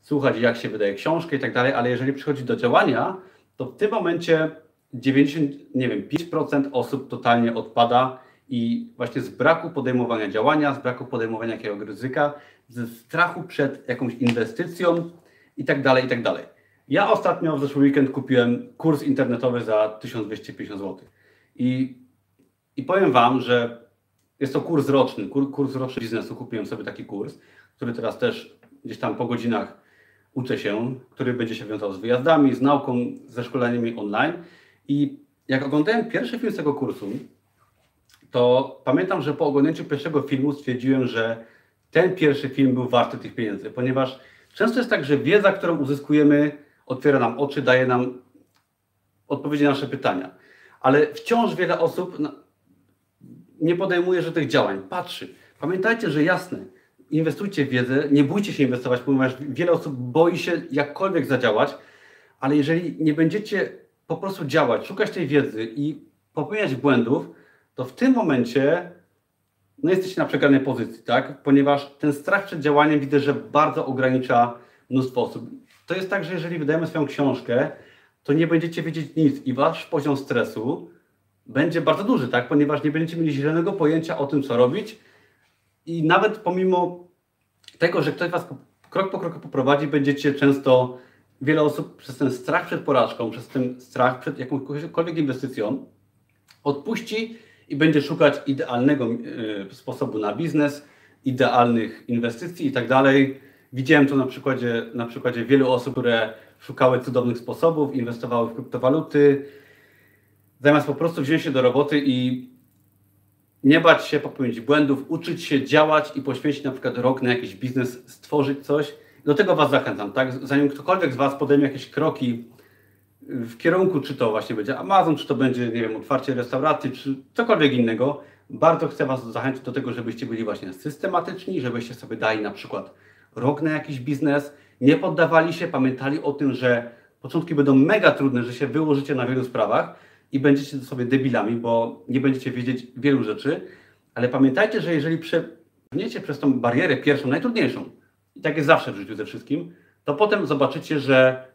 słuchać jak się wydaje książkę i tak dalej, ale jeżeli przychodzi do działania, to w tym momencie 90, nie wiem, 5% osób totalnie odpada i właśnie z braku podejmowania działania, z braku podejmowania jakiegoś ryzyka, ze strachu przed jakąś inwestycją i tak dalej, i tak dalej. Ja ostatnio w zeszły weekend kupiłem kurs internetowy za 1250 zł. I, i powiem Wam, że jest to kurs roczny, kurs roczny biznesu. Kupiłem sobie taki kurs, który teraz też gdzieś tam po godzinach uczę się, który będzie się wiązał z wyjazdami, z nauką, ze szkoleniami online. I jak oglądałem pierwszy film z tego kursu, to pamiętam, że po oglądnięciu pierwszego filmu stwierdziłem, że ten pierwszy film był warty tych pieniędzy, ponieważ często jest tak, że wiedza, którą uzyskujemy, otwiera nam oczy, daje nam odpowiedzi na nasze pytania. Ale wciąż wiele osób nie podejmuje żadnych działań, patrzy. Pamiętajcie, że jasne, inwestujcie w wiedzę, nie bójcie się inwestować, ponieważ wiele osób boi się jakkolwiek zadziałać, ale jeżeli nie będziecie po prostu działać, szukać tej wiedzy i popełniać błędów, to w tym momencie no jesteście na przegranej pozycji, tak? Ponieważ ten strach przed działaniem widzę, że bardzo ogranicza mnóstwo osób. To jest tak, że jeżeli wydajemy swoją książkę, to nie będziecie wiedzieć nic i wasz poziom stresu będzie bardzo duży, tak? Ponieważ nie będziecie mieli zielonego pojęcia o tym, co robić i nawet pomimo tego, że ktoś was krok po kroku poprowadzi, będziecie często, wiele osób przez ten strach przed porażką, przez ten strach przed jakąkolwiek inwestycją odpuści i będzie szukać idealnego y, sposobu na biznes, idealnych inwestycji i tak dalej. Widziałem to na przykładzie, na przykładzie wielu osób, które szukały cudownych sposobów, inwestowały w kryptowaluty, zamiast po prostu wziąć się do roboty i nie bać się popełnić błędów, uczyć się działać i poświęcić na przykład rok na jakiś biznes, stworzyć coś. Do tego Was zachęcam, tak? Zanim ktokolwiek z Was podejmie jakieś kroki w kierunku, czy to właśnie będzie Amazon, czy to będzie, nie wiem, otwarcie restauracji, czy cokolwiek innego, bardzo chcę Was zachęcić do tego, żebyście byli właśnie systematyczni, żebyście sobie dali na przykład rok na jakiś biznes, nie poddawali się, pamiętali o tym, że początki będą mega trudne, że się wyłożycie na wielu sprawach i będziecie sobie debilami, bo nie będziecie wiedzieć wielu rzeczy, ale pamiętajcie, że jeżeli przebniecie przez tą barierę pierwszą, najtrudniejszą, i tak jest zawsze w życiu ze wszystkim, to potem zobaczycie, że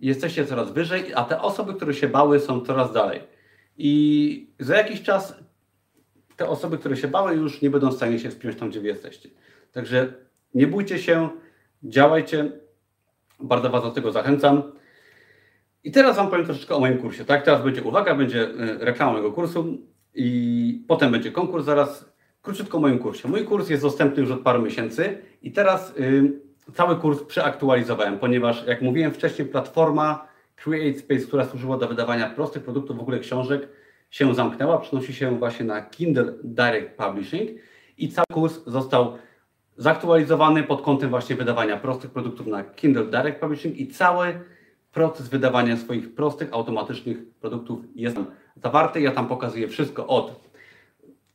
jesteście coraz wyżej, a te osoby, które się bały, są coraz dalej. I za jakiś czas te osoby, które się bały, już nie będą w stanie się wspiąć tam, gdzie wy jesteście. Także nie bójcie się, działajcie. Bardzo Was do tego zachęcam. I teraz Wam powiem troszeczkę o moim kursie. Tak, teraz będzie uwaga, będzie y, reklama mojego kursu i potem będzie konkurs zaraz. Króciutko o moim kursie. Mój kurs jest dostępny już od paru miesięcy i teraz y, cały kurs przeaktualizowałem, ponieważ jak mówiłem wcześniej, platforma Create Space, która służyła do wydawania prostych produktów, w ogóle książek, się zamknęła, przenosi się właśnie na Kindle Direct Publishing i cały kurs został zaktualizowany pod kątem właśnie wydawania prostych produktów na Kindle Direct Publishing i cały proces wydawania swoich prostych, automatycznych produktów jest tam zawarty. Ja tam pokazuję wszystko od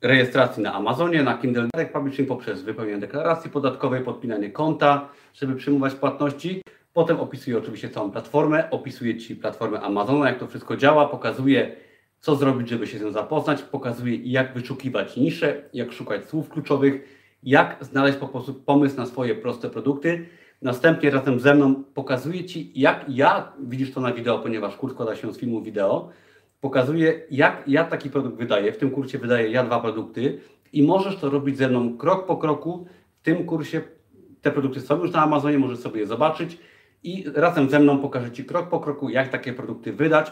rejestracji na Amazonie, na Kindle Direct Publishing poprzez wypełnienie deklaracji podatkowej, podpinanie konta, żeby przyjmować płatności. Potem opisuję oczywiście całą platformę, opisuję Ci platformę Amazona, jak to wszystko działa, pokazuję co zrobić, żeby się z nią zapoznać, pokazuję jak wyszukiwać nisze, jak szukać słów kluczowych, jak znaleźć po prostu pomysł na swoje proste produkty. Następnie razem ze mną pokazuję Ci, jak ja, widzisz to na wideo, ponieważ kurs składa się z filmu wideo, pokazuję, jak ja taki produkt wydaję. W tym kursie wydaję ja dwa produkty i możesz to robić ze mną krok po kroku. W tym kursie te produkty są już na Amazonie, możesz sobie je zobaczyć i razem ze mną pokażę Ci krok po kroku, jak takie produkty wydać.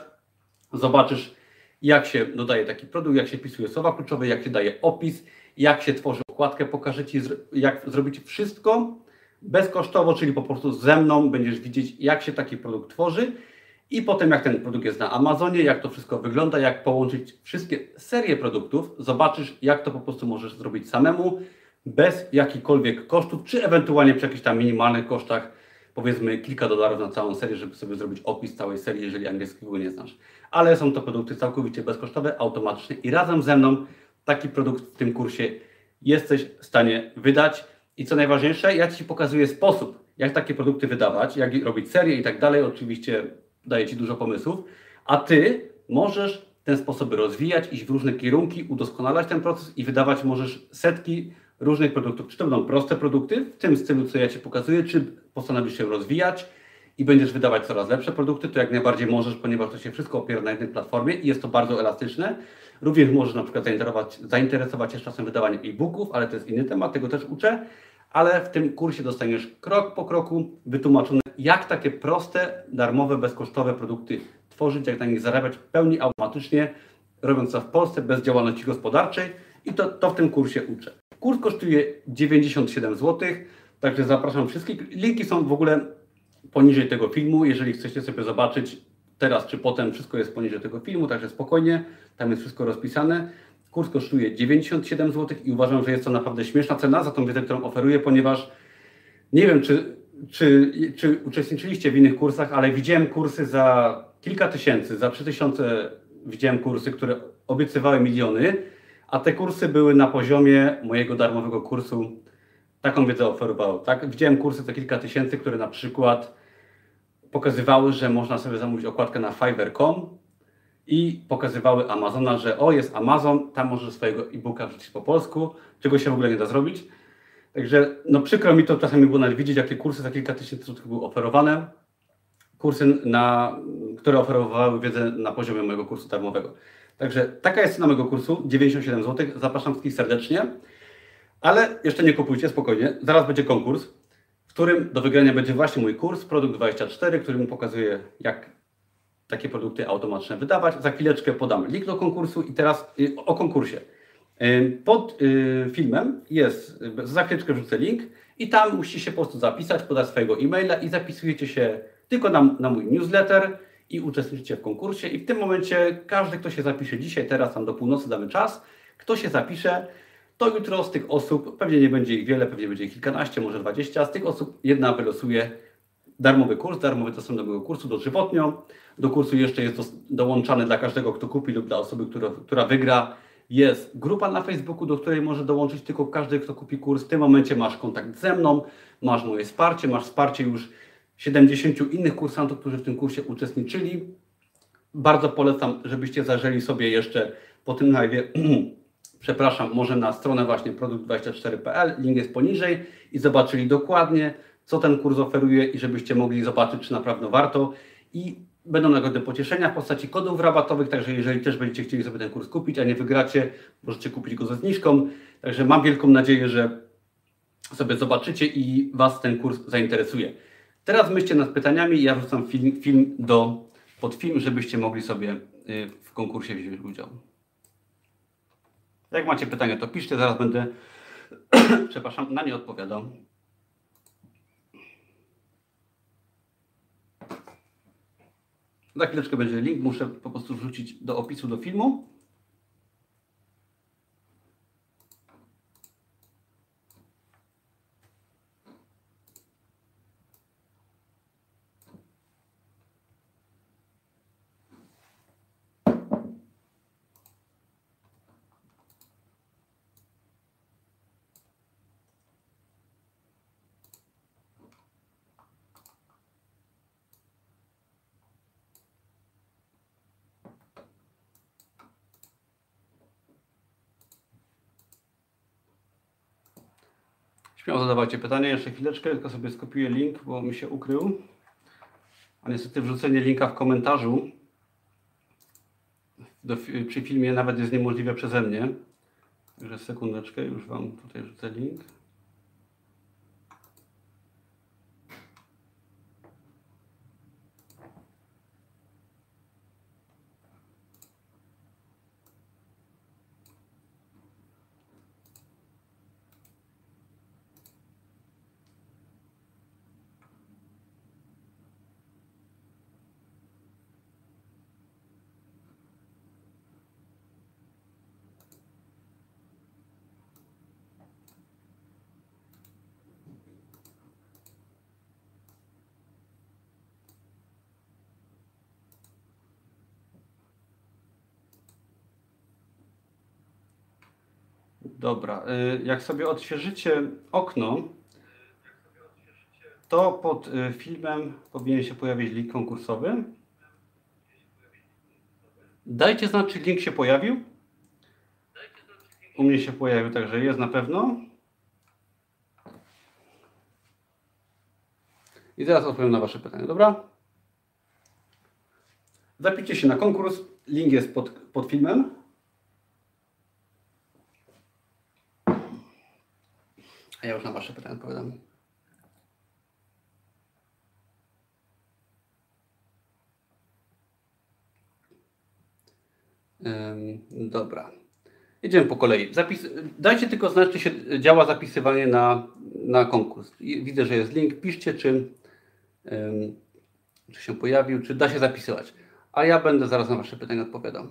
Zobaczysz, jak się dodaje taki produkt, jak się pisuje słowa kluczowe, jak się daje opis, jak się tworzy okładkę, pokażę Ci, jak zrobić wszystko bezkosztowo, czyli po prostu ze mną będziesz widzieć, jak się taki produkt tworzy i potem jak ten produkt jest na Amazonie, jak to wszystko wygląda, jak połączyć wszystkie serie produktów, zobaczysz, jak to po prostu możesz zrobić samemu, bez jakichkolwiek kosztów, czy ewentualnie przy jakichś tam minimalnych kosztach, powiedzmy kilka dolarów na całą serię, żeby sobie zrobić opis całej serii, jeżeli angielskiego nie znasz. Ale są to produkty całkowicie bezkosztowe, automatyczne i razem ze mną taki produkt w tym kursie jesteś w stanie wydać. I co najważniejsze, ja Ci pokazuję sposób, jak takie produkty wydawać, jak robić serię i tak dalej. Oczywiście daję Ci dużo pomysłów, a Ty możesz ten sposób rozwijać, iść w różne kierunki, udoskonalać ten proces i wydawać możesz setki różnych produktów. Czy to będą proste produkty, w tym stylu, co ja Ci pokazuję, czy postanowisz się rozwijać i będziesz wydawać coraz lepsze produkty, to jak najbardziej możesz, ponieważ to się wszystko opiera na jednej platformie i jest to bardzo elastyczne. Również możesz na przykład zainteresować, zainteresować się czasem wydawaniem e-booków, ale to jest inny temat, tego też uczę. Ale w tym kursie dostaniesz krok po kroku wytłumaczone, jak takie proste, darmowe, bezkosztowe produkty tworzyć, jak na nich zarabiać w pełni automatycznie, robiąc to w Polsce bez działalności gospodarczej. I to, to w tym kursie uczę. Kurs kosztuje 97 zł, także zapraszam wszystkich. Linki są w ogóle poniżej tego filmu. Jeżeli chcecie sobie zobaczyć teraz czy potem, wszystko jest poniżej tego filmu, także spokojnie, tam jest wszystko rozpisane. Kurs kosztuje 97 zł i uważam, że jest to naprawdę śmieszna cena za tą wiedzę, którą oferuję, ponieważ nie wiem, czy, czy, czy uczestniczyliście w innych kursach, ale widziałem kursy za kilka tysięcy, za 3000 widziałem kursy, które obiecywały miliony, a te kursy były na poziomie mojego darmowego kursu. Taką wiedzę oferowały. Tak? Widziałem kursy za kilka tysięcy, które na przykład pokazywały, że można sobie zamówić okładkę na Fiverr.com i pokazywały Amazona, że o, jest Amazon, tam możesz swojego e-booka wrzucić po polsku, czego się w ogóle nie da zrobić. Także no przykro mi to czasami było nawet widzieć, jakie kursy za kilka tysięcy złotych były oferowane. Kursy, na, które oferowały wiedzę na poziomie mojego kursu darmowego. Także taka jest cena mojego kursu, 97 zł. Zapraszam wszystkich serdecznie. Ale jeszcze nie kupujcie, spokojnie. Zaraz będzie konkurs w którym do wygrania będzie właśnie mój kurs Produkt 24, który mu pokazuje, jak takie produkty automatyczne wydawać. Za chwileczkę podam link do konkursu i teraz y, o konkursie. Y, pod y, filmem jest, za chwileczkę wrzucę link i tam musicie się po prostu zapisać, podać swojego e-maila i zapisujecie się tylko na, na mój newsletter i uczestniczycie w konkursie i w tym momencie każdy, kto się zapisze dzisiaj, teraz tam do północy damy czas, kto się zapisze, to jutro z tych osób, pewnie nie będzie ich wiele, pewnie będzie ich kilkanaście, może dwadzieścia, z tych osób jedna wylosuje darmowy kurs, darmowy dostęp do mojego kursu dożywotnio. Do kursu jeszcze jest do, dołączany dla każdego, kto kupi lub dla osoby, która, która wygra. Jest grupa na Facebooku, do której może dołączyć tylko każdy, kto kupi kurs. W tym momencie masz kontakt ze mną, masz moje wsparcie, masz wsparcie już 70 innych kursantów, którzy w tym kursie uczestniczyli. Bardzo polecam, żebyście zajrzeli sobie jeszcze po tym live, <clears throat> przepraszam, może na stronę właśnie produkt24.pl, link jest poniżej i zobaczyli dokładnie, co ten kurs oferuje i żebyście mogli zobaczyć, czy naprawdę warto. I będą nagrody pocieszenia w postaci kodów rabatowych, także jeżeli też będziecie chcieli sobie ten kurs kupić, a nie wygracie, możecie kupić go ze zniżką. Także mam wielką nadzieję, że sobie zobaczycie i Was ten kurs zainteresuje. Teraz myślcie nad pytaniami, ja wrzucam film, film do, pod film, żebyście mogli sobie y, w konkursie wziąć udział. Jak macie pytania, to piszcie, zaraz będę, <clears throat> przepraszam, na nie odpowiadał. Za chwileczkę będzie link, muszę po prostu wrzucić do opisu do filmu. Śmiało zadawajcie pytania, jeszcze chwileczkę, tylko sobie skopiuję link, bo mi się ukrył. A niestety wrzucenie linka w komentarzu do, przy filmie nawet jest niemożliwe przeze mnie. Także sekundeczkę, już Wam tutaj rzucę link. Dobra, y, jak sobie odświeżycie okno, to pod y, filmem powinien się pojawić link konkursowy. Dajcie znać, czy link się pojawił. U mnie się pojawił, także jest na pewno. I teraz odpowiem na Wasze pytania, dobra? Zapiszcie się na konkurs. Link jest pod, pod filmem. A ja już na Wasze pytania odpowiadam. dobra. Jedziemy po kolei. Zapis... Dajcie tylko znać, czy się działa zapisywanie na, na konkurs. Widzę, że jest link. Piszcie, czy, czy się pojawił, czy da się zapisywać. A ja będę zaraz na Wasze pytania odpowiadał.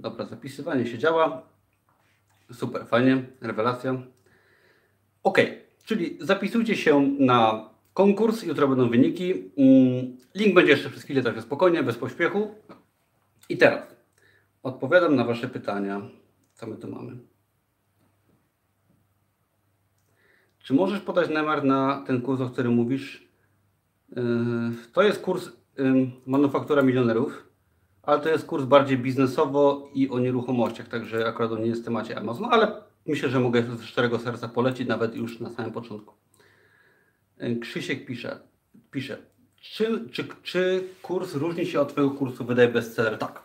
Dobra, zapisywanie się działa. Super, fajnie, rewelacja. Ok, czyli zapisujcie się na konkurs, jutro będą wyniki. Mm, link będzie jeszcze przez chwilę, także spokojnie, bez pośpiechu. I teraz odpowiadam na Wasze pytania. Co my tu mamy? Czy możesz podać numer na ten kurs, o którym mówisz? Yy, to jest kurs Manufaktura Milionerów, ale to jest kurs bardziej biznesowo i o nieruchomościach, także akurat on nie jest w temacie Amazonu, ale myślę, że mogę z szczerego serca polecić nawet już na samym początku. Krzysiek pisze, pisze czy, czy, czy kurs różni się od Twojego kursu Wydaje Bestseller? Tak.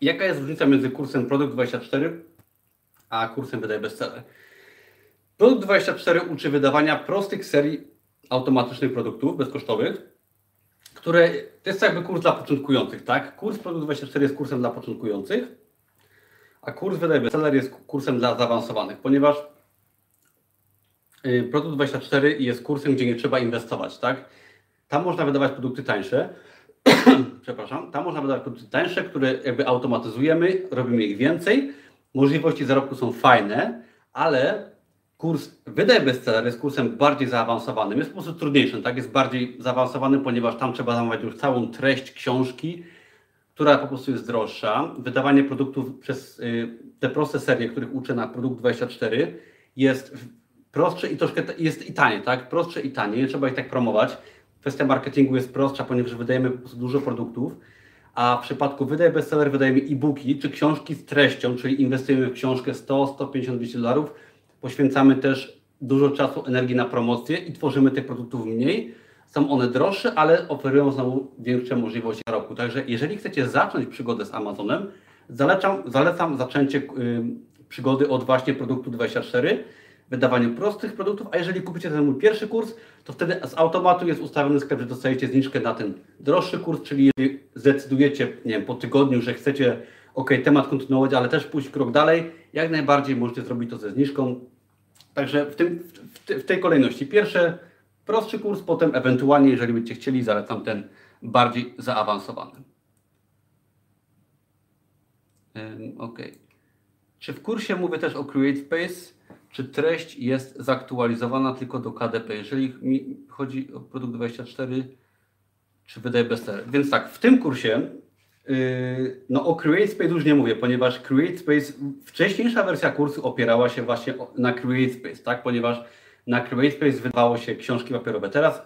Jaka jest różnica między kursem Produkt 24 a kursem Wydaje Bestseller? Produkt 24 uczy wydawania prostych serii automatycznych produktów bezkosztowych, które to jest jakby kurs dla początkujących, tak? Kurs Produkt 24 jest kursem dla początkujących, a kurs Wydaj Bestseller jest kursem dla zaawansowanych, ponieważ y, Produkt 24 jest kursem, gdzie nie trzeba inwestować, tak? Tam można wydawać produkty tańsze, <clears throat> przepraszam, tam można wydawać produkty tańsze, które jakby automatyzujemy, robimy ich więcej, możliwości zarobku są fajne, ale kurs Wydaj Bestseller jest kursem bardziej zaawansowanym, jest po prostu trudniejszym, tak? Jest bardziej zaawansowany, ponieważ tam trzeba zamawiać już całą treść książki, która po prostu jest droższa. Wydawanie produktów przez y, te proste serie, których uczę na Produkt 24 jest prostsze i troszkę jest i tanie, tak? Prostsze i tanie, nie trzeba ich tak promować. Kwestia marketingu jest prostsza, ponieważ wydajemy po prostu dużo produktów, a w przypadku Wydaj Bestseller wydajemy e-booki czy książki z treścią, czyli inwestujemy w książkę 100, 150, 200 dolarów, poświęcamy też dużo czasu, energii na promocję i tworzymy tych produktów mniej. Są one droższe, ale oferują znowu większe możliwości zarobku. Także jeżeli chcecie zacząć przygodę z Amazonem, zalecam, zalecam zaczęcie y, przygody od właśnie produktu 24, wydawaniu prostych produktów, a jeżeli kupicie ten mój pierwszy kurs, to wtedy z automatu jest ustawiony sklep, że dostajecie zniżkę na ten droższy kurs, czyli jeżeli zdecydujecie nie wiem, po tygodniu, że chcecie ok, temat kontynuować, ale też pójść krok dalej, jak najbardziej możecie zrobić to ze zniżką. Także w, tym, w, tej kolejności. Pierwszy prostszy kurs, potem ewentualnie, jeżeli będziecie chcieli, zalecam ten bardziej zaawansowany. Ok. Czy w kursie mówię też o CreateSpace? Czy treść jest zaktualizowana tylko do KDP? Jeżeli mi chodzi o produkt 24, czy wydaje bestseller? Więc tak, w tym kursie no o CreateSpace już nie mówię, ponieważ CreateSpace, wcześniejsza wersja kursu opierała się właśnie na CreateSpace, tak? Ponieważ na CreateSpace wydawało się książki papierowe. Teraz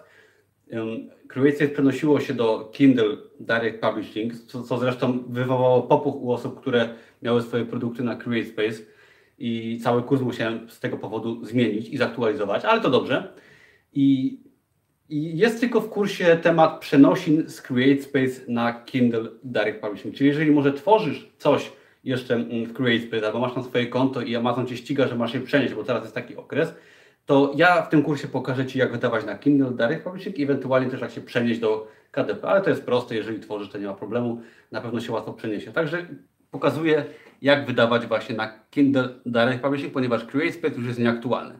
um, CreateSpace przenosiło się do Kindle Direct Publishing, co, co zresztą wywołało popuch u osób, które miały swoje produkty na CreateSpace i cały kurs musiałem z tego powodu zmienić i zaktualizować, ale to dobrze. I i jest tylko w kursie temat przenosin z CreateSpace na Kindle Direct Publishing. Czyli jeżeli może tworzysz coś jeszcze mm, w CreateSpace albo masz na swoje konto i Amazon Cię ściga, że masz je przenieść, bo teraz jest taki okres, to ja w tym kursie pokażę Ci, jak wydawać na Kindle Direct Publishing i ewentualnie też jak się przenieść do KDP, ale to jest proste, jeżeli tworzysz, to nie ma problemu, na pewno się łatwo przeniesie. Także pokazuję, jak wydawać właśnie na Kindle Direct Publishing, ponieważ CreateSpace już jest nieaktualny.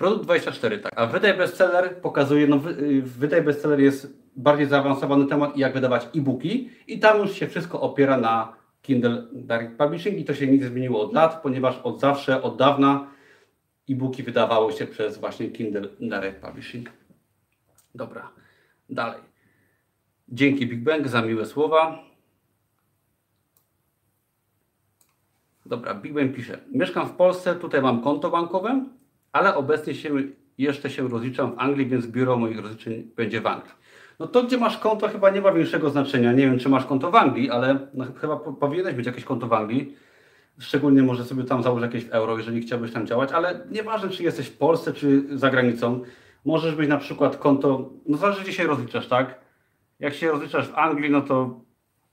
Produkt 24, tak. A wydaj bestseller pokazuje, no y, wydaj bestseller jest bardziej zaawansowany temat jak wydawać e-booki i tam już się wszystko opiera na Kindle Direct Publishing i to się nie zmieniło od lat, ponieważ od zawsze, od dawna e-booki wydawało się przez właśnie Kindle Direct Publishing. Dobra, dalej. Dzięki Big Bang za miłe słowa. Dobra, Big Bang pisze. Mieszkam w Polsce, tutaj mam konto bankowe, ale obecnie się, jeszcze się rozliczam w Anglii, więc biuro moich rozliczeń będzie w Anglii. No to, gdzie masz konto, chyba nie ma większego znaczenia. Nie wiem, czy masz konto w Anglii, ale no, chyba powinieneś mieć jakieś konto w Anglii. Szczególnie może sobie tam założyć jakieś euro, jeżeli chciałbyś tam działać, ale nieważne, czy jesteś w Polsce, czy za granicą. Możesz mieć na przykład konto, no zależy, gdzie się rozliczasz, tak? Jak się rozliczasz w Anglii, no to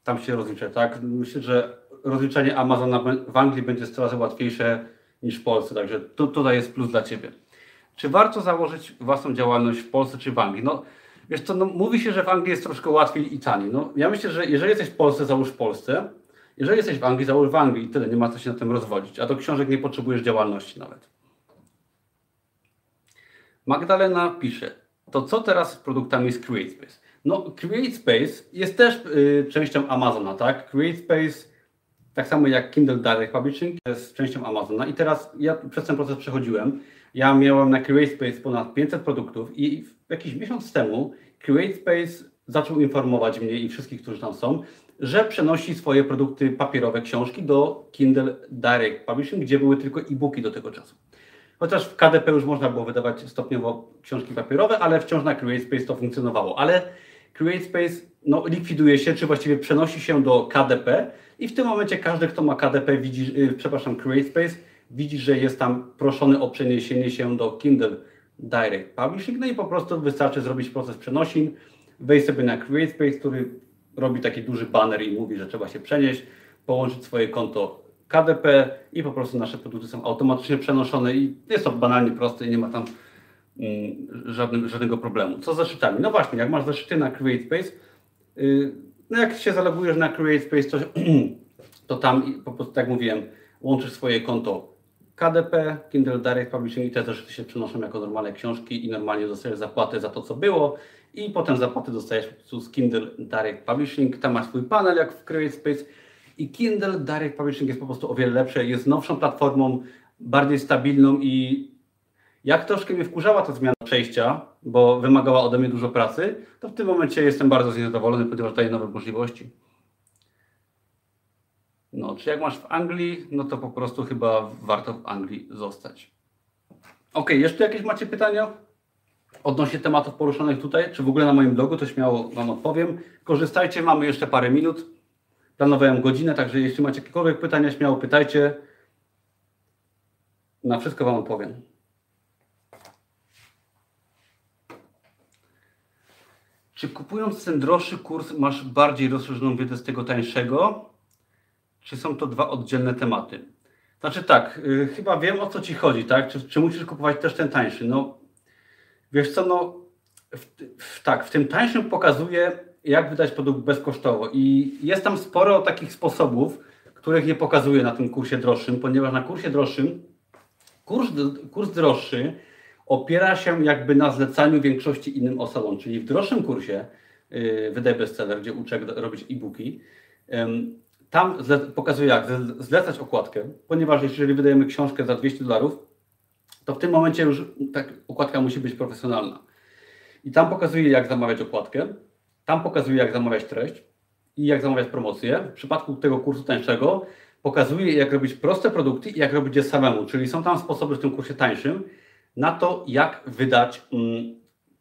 tam się rozlicza, tak? Myślę, że rozliczenie Amazona w Anglii będzie coraz łatwiejsze niż w Polsce. Także tu, tutaj jest plus dla Ciebie. Czy warto założyć własną działalność w Polsce czy w Anglii? No, wiesz co, no, mówi się, że w Anglii jest troszkę łatwiej i taniej. No, ja myślę, że jeżeli jesteś w Polsce, załóż w Polsce. Jeżeli jesteś w Anglii, załóż w Anglii i tyle. Nie ma co się na tym rozwodzić. A do książek nie potrzebujesz działalności nawet. Magdalena pisze, to co teraz z produktami z CreateSpace? No, CreateSpace jest też y, częścią Amazona, tak? CreateSpace tak samo jak Kindle Direct Publishing jest częścią Amazona i teraz ja przez ten proces przechodziłem. Ja miałem na CreateSpace ponad 500 produktów i jakiś miesiąc temu CreateSpace zaczął informować mnie i wszystkich, którzy tam są, że przenosi swoje produkty papierowe, książki do Kindle Direct Publishing, gdzie były tylko e-booki do tego czasu. Chociaż w KDP już można było wydawać stopniowo książki papierowe, ale wciąż na CreateSpace to funkcjonowało. Ale CreateSpace no, likwiduje się, czy właściwie przenosi się do KDP i w tym momencie każdy, kto ma KDP, widzi, yy, przepraszam, CreateSpace, widzisz, że jest tam proszony o przeniesienie się do Kindle Direct Publishing, no i po prostu wystarczy zrobić proces przenosin, wejść sobie na CreateSpace, który robi taki duży banner i mówi, że trzeba się przenieść, połączyć swoje konto KDP i po prostu nasze produkty są automatycznie przenoszone i jest to banalnie proste i nie ma tam mm, żadnym, żadnego problemu. Co z zeszytami? No właśnie, jak masz zeszyty na CreateSpace, yy, no jak się zalogujesz na CreateSpace, to, <clears throat> to tam po prostu, tak jak mówiłem, łączysz swoje konto KDP, Kindle Direct Publishing i te zeszyty się przenoszą jako normalne książki i normalnie dostajesz zapłatę za to, co było i potem zapłaty dostajesz po prostu z Kindle Direct Publishing. Tam masz swój panel jak w CreateSpace i Kindle Direct Publishing jest po prostu o wiele lepsze, jest nowszą platformą, bardziej stabilną i jak troszkę mnie wkurzała ta zmiana przejścia, bo wymagała ode mnie dużo pracy, to w tym momencie jestem bardzo zadowolony, ponieważ daje nowe możliwości. No, czy jak masz w Anglii, no to po prostu chyba warto w Anglii zostać. Ok, jeszcze jakieś macie pytania odnośnie tematów poruszonych tutaj, czy w ogóle na moim blogu, to śmiało Wam odpowiem. Korzystajcie, mamy jeszcze parę minut. Planowałem godzinę, także jeśli macie jakiekolwiek pytania, śmiało pytajcie. Na wszystko Wam odpowiem. Czy kupując ten droższy kurs masz bardziej rozszerzoną wiedzę z tego tańszego? Czy są to dwa oddzielne tematy? Znaczy tak, yy, chyba wiem o co Ci chodzi, tak? Czy, czy musisz kupować też ten tańszy? No, wiesz co, no, w, w, tak, w tym tańszym pokazuje, jak wydać produkt bezkosztowo i jest tam sporo takich sposobów, których nie pokazuję na tym kursie droższym, ponieważ na kursie droższym kurs, kurs droższy opiera się jakby na zlecaniu większości innym osobom, czyli w droższym kursie yy, Wydaj Bestseller, gdzie uczę robić e-booki, tam pokazuje jak zlecać okładkę, ponieważ jeżeli wydajemy książkę za 200 dolarów, to w tym momencie już tak okładka musi być profesjonalna. I tam pokazuje jak zamawiać okładkę, tam pokazuje jak zamawiać treść i jak zamawiać promocję. W przypadku tego kursu tańszego pokazuje jak robić proste produkty i jak robić je samemu, czyli są tam sposoby w tym kursie tańszym na to jak wydać mm,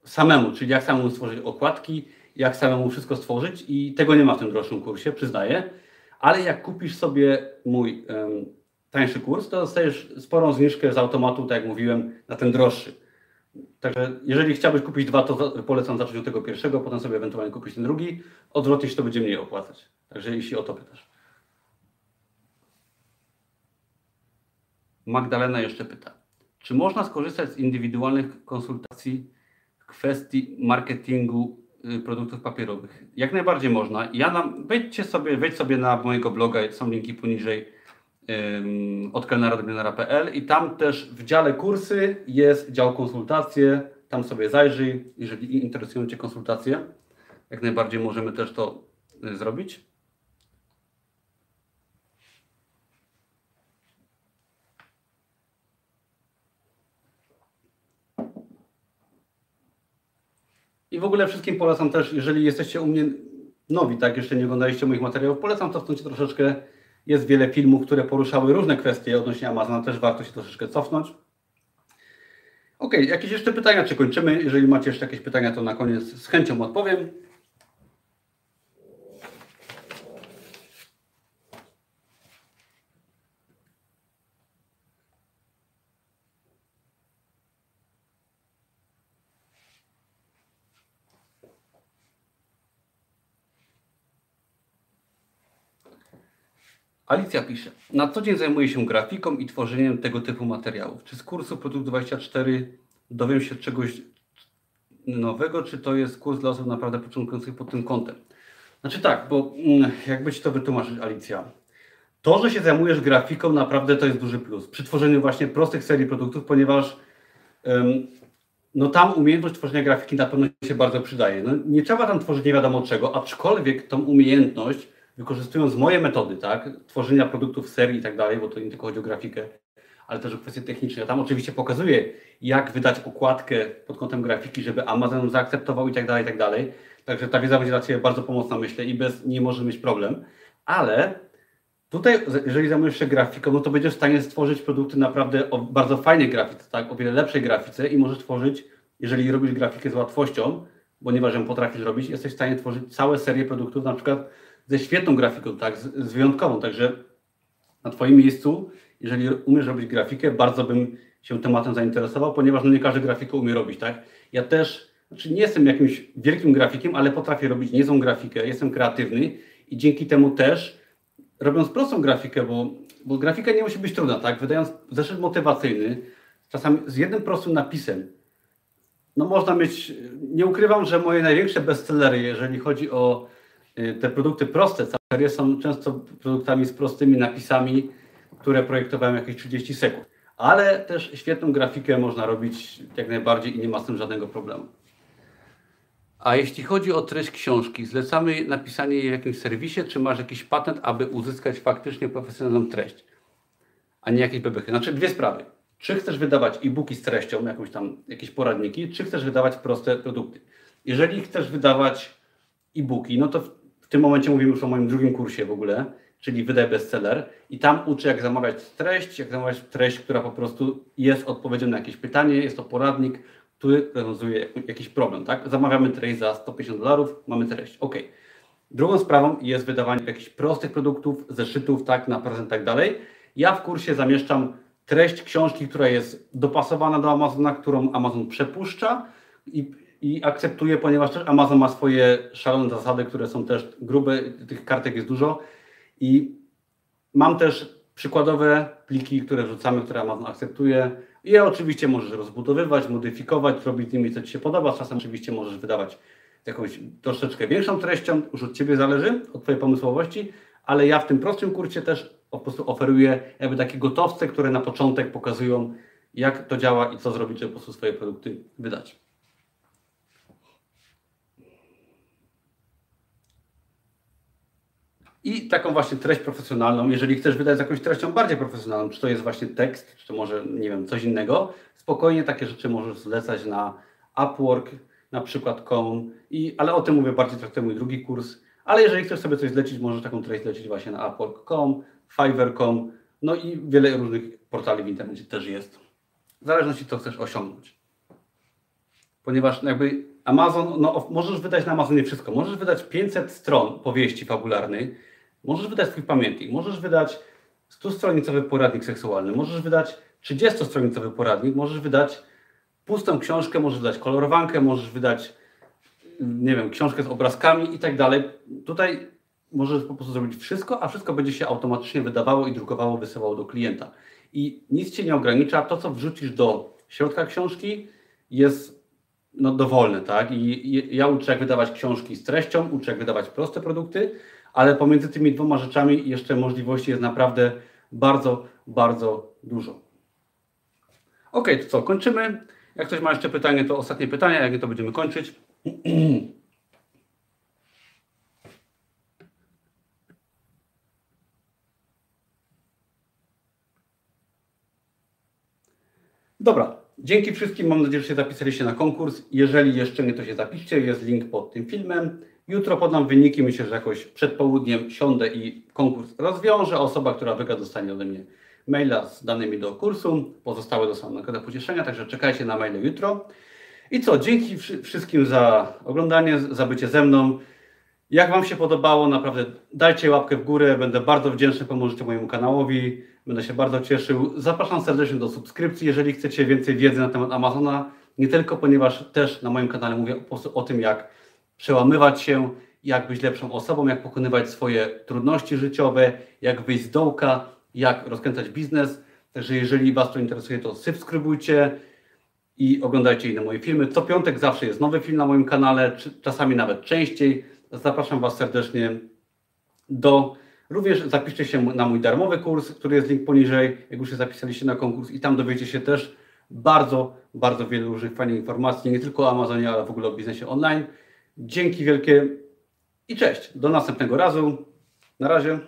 samemu, czyli jak samemu stworzyć okładki, jak samemu wszystko stworzyć i tego nie ma w tym droższym kursie, przyznaję ale jak kupisz sobie mój um, tańszy kurs, to dostajesz sporą zniżkę z automatu, tak jak mówiłem, na ten droższy. Także jeżeli chciałbyś kupić dwa, to polecam zacząć od tego pierwszego, potem sobie ewentualnie kupić ten drugi. Odwrotnie się to będzie mniej opłacać. Także jeśli o to pytasz. Magdalena jeszcze pyta. Czy można skorzystać z indywidualnych konsultacji w kwestii marketingu Y, produktów papierowych. Jak najbardziej można. Ja nam, wejdźcie sobie, wejdź sobie na mojego bloga, są linki poniżej um, i tam też w dziale kursy jest dział konsultacje, tam sobie zajrzyj, jeżeli interesują Cię konsultacje. Jak najbardziej możemy też to y, zrobić. I w ogóle wszystkim polecam też, jeżeli jesteście u mnie nowi, tak, jeszcze nie oglądaliście moich materiałów, polecam cofnąć troszeczkę. Jest wiele filmów, które poruszały różne kwestie odnośnie Amazona, też warto się troszeczkę cofnąć. Ok, jakieś jeszcze pytania, czy kończymy? Jeżeli macie jeszcze jakieś pytania, to na koniec z chęcią odpowiem. Alicja pisze, na co dzień zajmuję się grafiką i tworzeniem tego typu materiałów. Czy z kursu Produkt 24 dowiem się czegoś nowego, czy to jest kurs dla osób naprawdę początkujących pod tym kątem? Znaczy tak, bo mm, jakby Ci to wytłumaczyć, Alicja. To, że się zajmujesz grafiką, naprawdę to jest duży plus. Przy tworzeniu właśnie prostych serii produktów, ponieważ um, no tam umiejętność tworzenia grafiki na pewno się bardzo przydaje. No, nie trzeba tam tworzyć nie wiadomo czego, aczkolwiek tą umiejętność wykorzystując moje metody, tak, tworzenia produktów serii i tak dalej, bo to nie tylko chodzi o grafikę, ale też o kwestie techniczne. Ja tam oczywiście pokazuję, jak wydać okładkę pod kątem grafiki, żeby Amazon zaakceptował i tak dalej, i tak dalej. Także ta wiedza będzie dla Ciebie bardzo pomocna, myślę, i bez nie może mieć problem. Ale tutaj, jeżeli zajmujesz się grafiką, no to będziesz w stanie stworzyć produkty naprawdę o bardzo fajnej grafice, tak, o wiele lepszej grafice i możesz tworzyć, jeżeli robisz grafikę z łatwością, ponieważ ją potrafisz robić, jesteś w stanie tworzyć całe serię produktów, na przykład ze świetną grafiką, tak, z, z wyjątkową. Także na Twoim miejscu, jeżeli umiesz robić grafikę, bardzo bym się tematem zainteresował, ponieważ no nie każdy grafikę umie robić, tak? Ja też, znaczy nie jestem jakimś wielkim grafikiem, ale potrafię robić niezłą grafikę, jestem kreatywny i dzięki temu też, robiąc prostą grafikę, bo, bo grafika nie musi być trudna, tak? Wydając zeszyt motywacyjny, czasami z jednym prostym napisem, no można mieć, nie ukrywam, że moje największe bestsellery, jeżeli chodzi o te produkty proste, serie są często produktami z prostymi napisami, które projektowałem jakieś 30 sekund. Ale też świetną grafikę można robić jak najbardziej i nie ma z tym żadnego problemu. A jeśli chodzi o treść książki, zlecamy napisanie jej w jakimś serwisie, czy masz jakiś patent, aby uzyskać faktycznie profesjonalną treść, a nie jakieś bebechy? Znaczy dwie sprawy. Czy chcesz wydawać e-booki z treścią, jakąś tam, jakieś poradniki, czy chcesz wydawać proste produkty? Jeżeli chcesz wydawać e-booki, no to w tym momencie mówimy już o moim drugim kursie w ogóle, czyli Wydaj Bestseller i tam uczę jak zamawiać treść, jak zamawiać treść, która po prostu jest odpowiedzią na jakieś pytanie, jest to poradnik, który rozwiązuje jakiś problem, tak? Zamawiamy treść za 150 dolarów, mamy treść, ok. Drugą sprawą jest wydawanie jakichś prostych produktów, zeszytów, tak, na prezent, tak dalej. Ja w kursie zamieszczam treść książki, która jest dopasowana do Amazona, którą Amazon przepuszcza i, i akceptuje, ponieważ też Amazon ma swoje szalone zasady, które są też grube, tych kartek jest dużo i mam też przykładowe pliki, które wrzucamy, które Amazon akceptuje. I je oczywiście możesz rozbudowywać, modyfikować, robić z nimi co Ci się podoba. Czasem oczywiście możesz wydawać jakąś troszeczkę większą treścią, już od Ciebie zależy, od Twojej pomysłowości, ale ja w tym prostym kursie też po prostu oferuję jakby takie gotowce, które na początek pokazują, jak to działa i co zrobić, żeby po prostu swoje produkty wydać. I taką właśnie treść profesjonalną, jeżeli chcesz wydać z jakąś treścią bardziej profesjonalną, czy to jest właśnie tekst, czy to może, nie wiem, coś innego, spokojnie takie rzeczy możesz zlecać na Upwork, na przykład com, i, ale o tym mówię bardziej traktuję mój drugi kurs, ale jeżeli chcesz sobie coś zlecić, możesz taką treść zlecić właśnie na Upwork.com, Fiverr.com, no i wiele różnych portali w internecie też jest. W zależności co chcesz osiągnąć. Ponieważ jakby Amazon, no możesz wydać na Amazonie wszystko. Możesz wydać 500 stron powieści fabularnej, możesz wydać swój pamiętnik, możesz wydać 100-stronicowy poradnik seksualny, możesz wydać 30-stronicowy poradnik, możesz wydać pustą książkę, możesz wydać kolorowankę, możesz wydać, nie wiem, książkę z obrazkami i tak dalej. Tutaj możesz po prostu zrobić wszystko, a wszystko będzie się automatycznie wydawało i drukowało, wysyłało do klienta. I nic Cię nie ogranicza. To, co wrzucisz do środka książki, jest no, dowolne, tak? I ja uczę, jak wydawać książki z treścią, uczę, jak wydawać proste produkty, ale pomiędzy tymi dwoma rzeczami jeszcze możliwości jest naprawdę bardzo, bardzo dużo. Ok, to co, kończymy. Jak ktoś ma jeszcze pytanie, to ostatnie pytanie, jak nie, to będziemy kończyć. <clears throat> Dobra, dzięki wszystkim. Mam nadzieję, że się zapisaliście na konkurs. Jeżeli jeszcze nie, to się zapiszcie. Jest link pod tym filmem. Jutro podam wyniki. Myślę, że jakoś przed południem siądę i konkurs rozwiążę. Osoba, która wygra, dostanie ode mnie maila z danymi do kursu. Pozostałe dostaną nagrodę pocieszenia, także czekajcie na maile jutro. I co, dzięki wszystkim za oglądanie, za bycie ze mną. Jak Wam się podobało, naprawdę dajcie łapkę w górę. Będę bardzo wdzięczny, pomożecie mojemu kanałowi. Będę się bardzo cieszył. Zapraszam serdecznie do subskrypcji, jeżeli chcecie więcej wiedzy na temat Amazona. Nie tylko, ponieważ też na moim kanale mówię o tym, jak przełamywać się, jak być lepszą osobą, jak pokonywać swoje trudności życiowe, jak wyjść z dołka, jak rozkręcać biznes. Także jeżeli Was to interesuje, to subskrybujcie i oglądajcie inne moje filmy. Co piątek zawsze jest nowy film na moim kanale, czasami nawet częściej. Zapraszam Was serdecznie do Również zapiszcie się na mój darmowy kurs, który jest link poniżej, jak już się zapisaliście na konkurs i tam dowiecie się też bardzo, bardzo wiele różnych fajnych informacji, nie tylko o Amazonie, ale w ogóle o biznesie online. Dzięki wielkie i cześć. Do następnego razu. Na razie.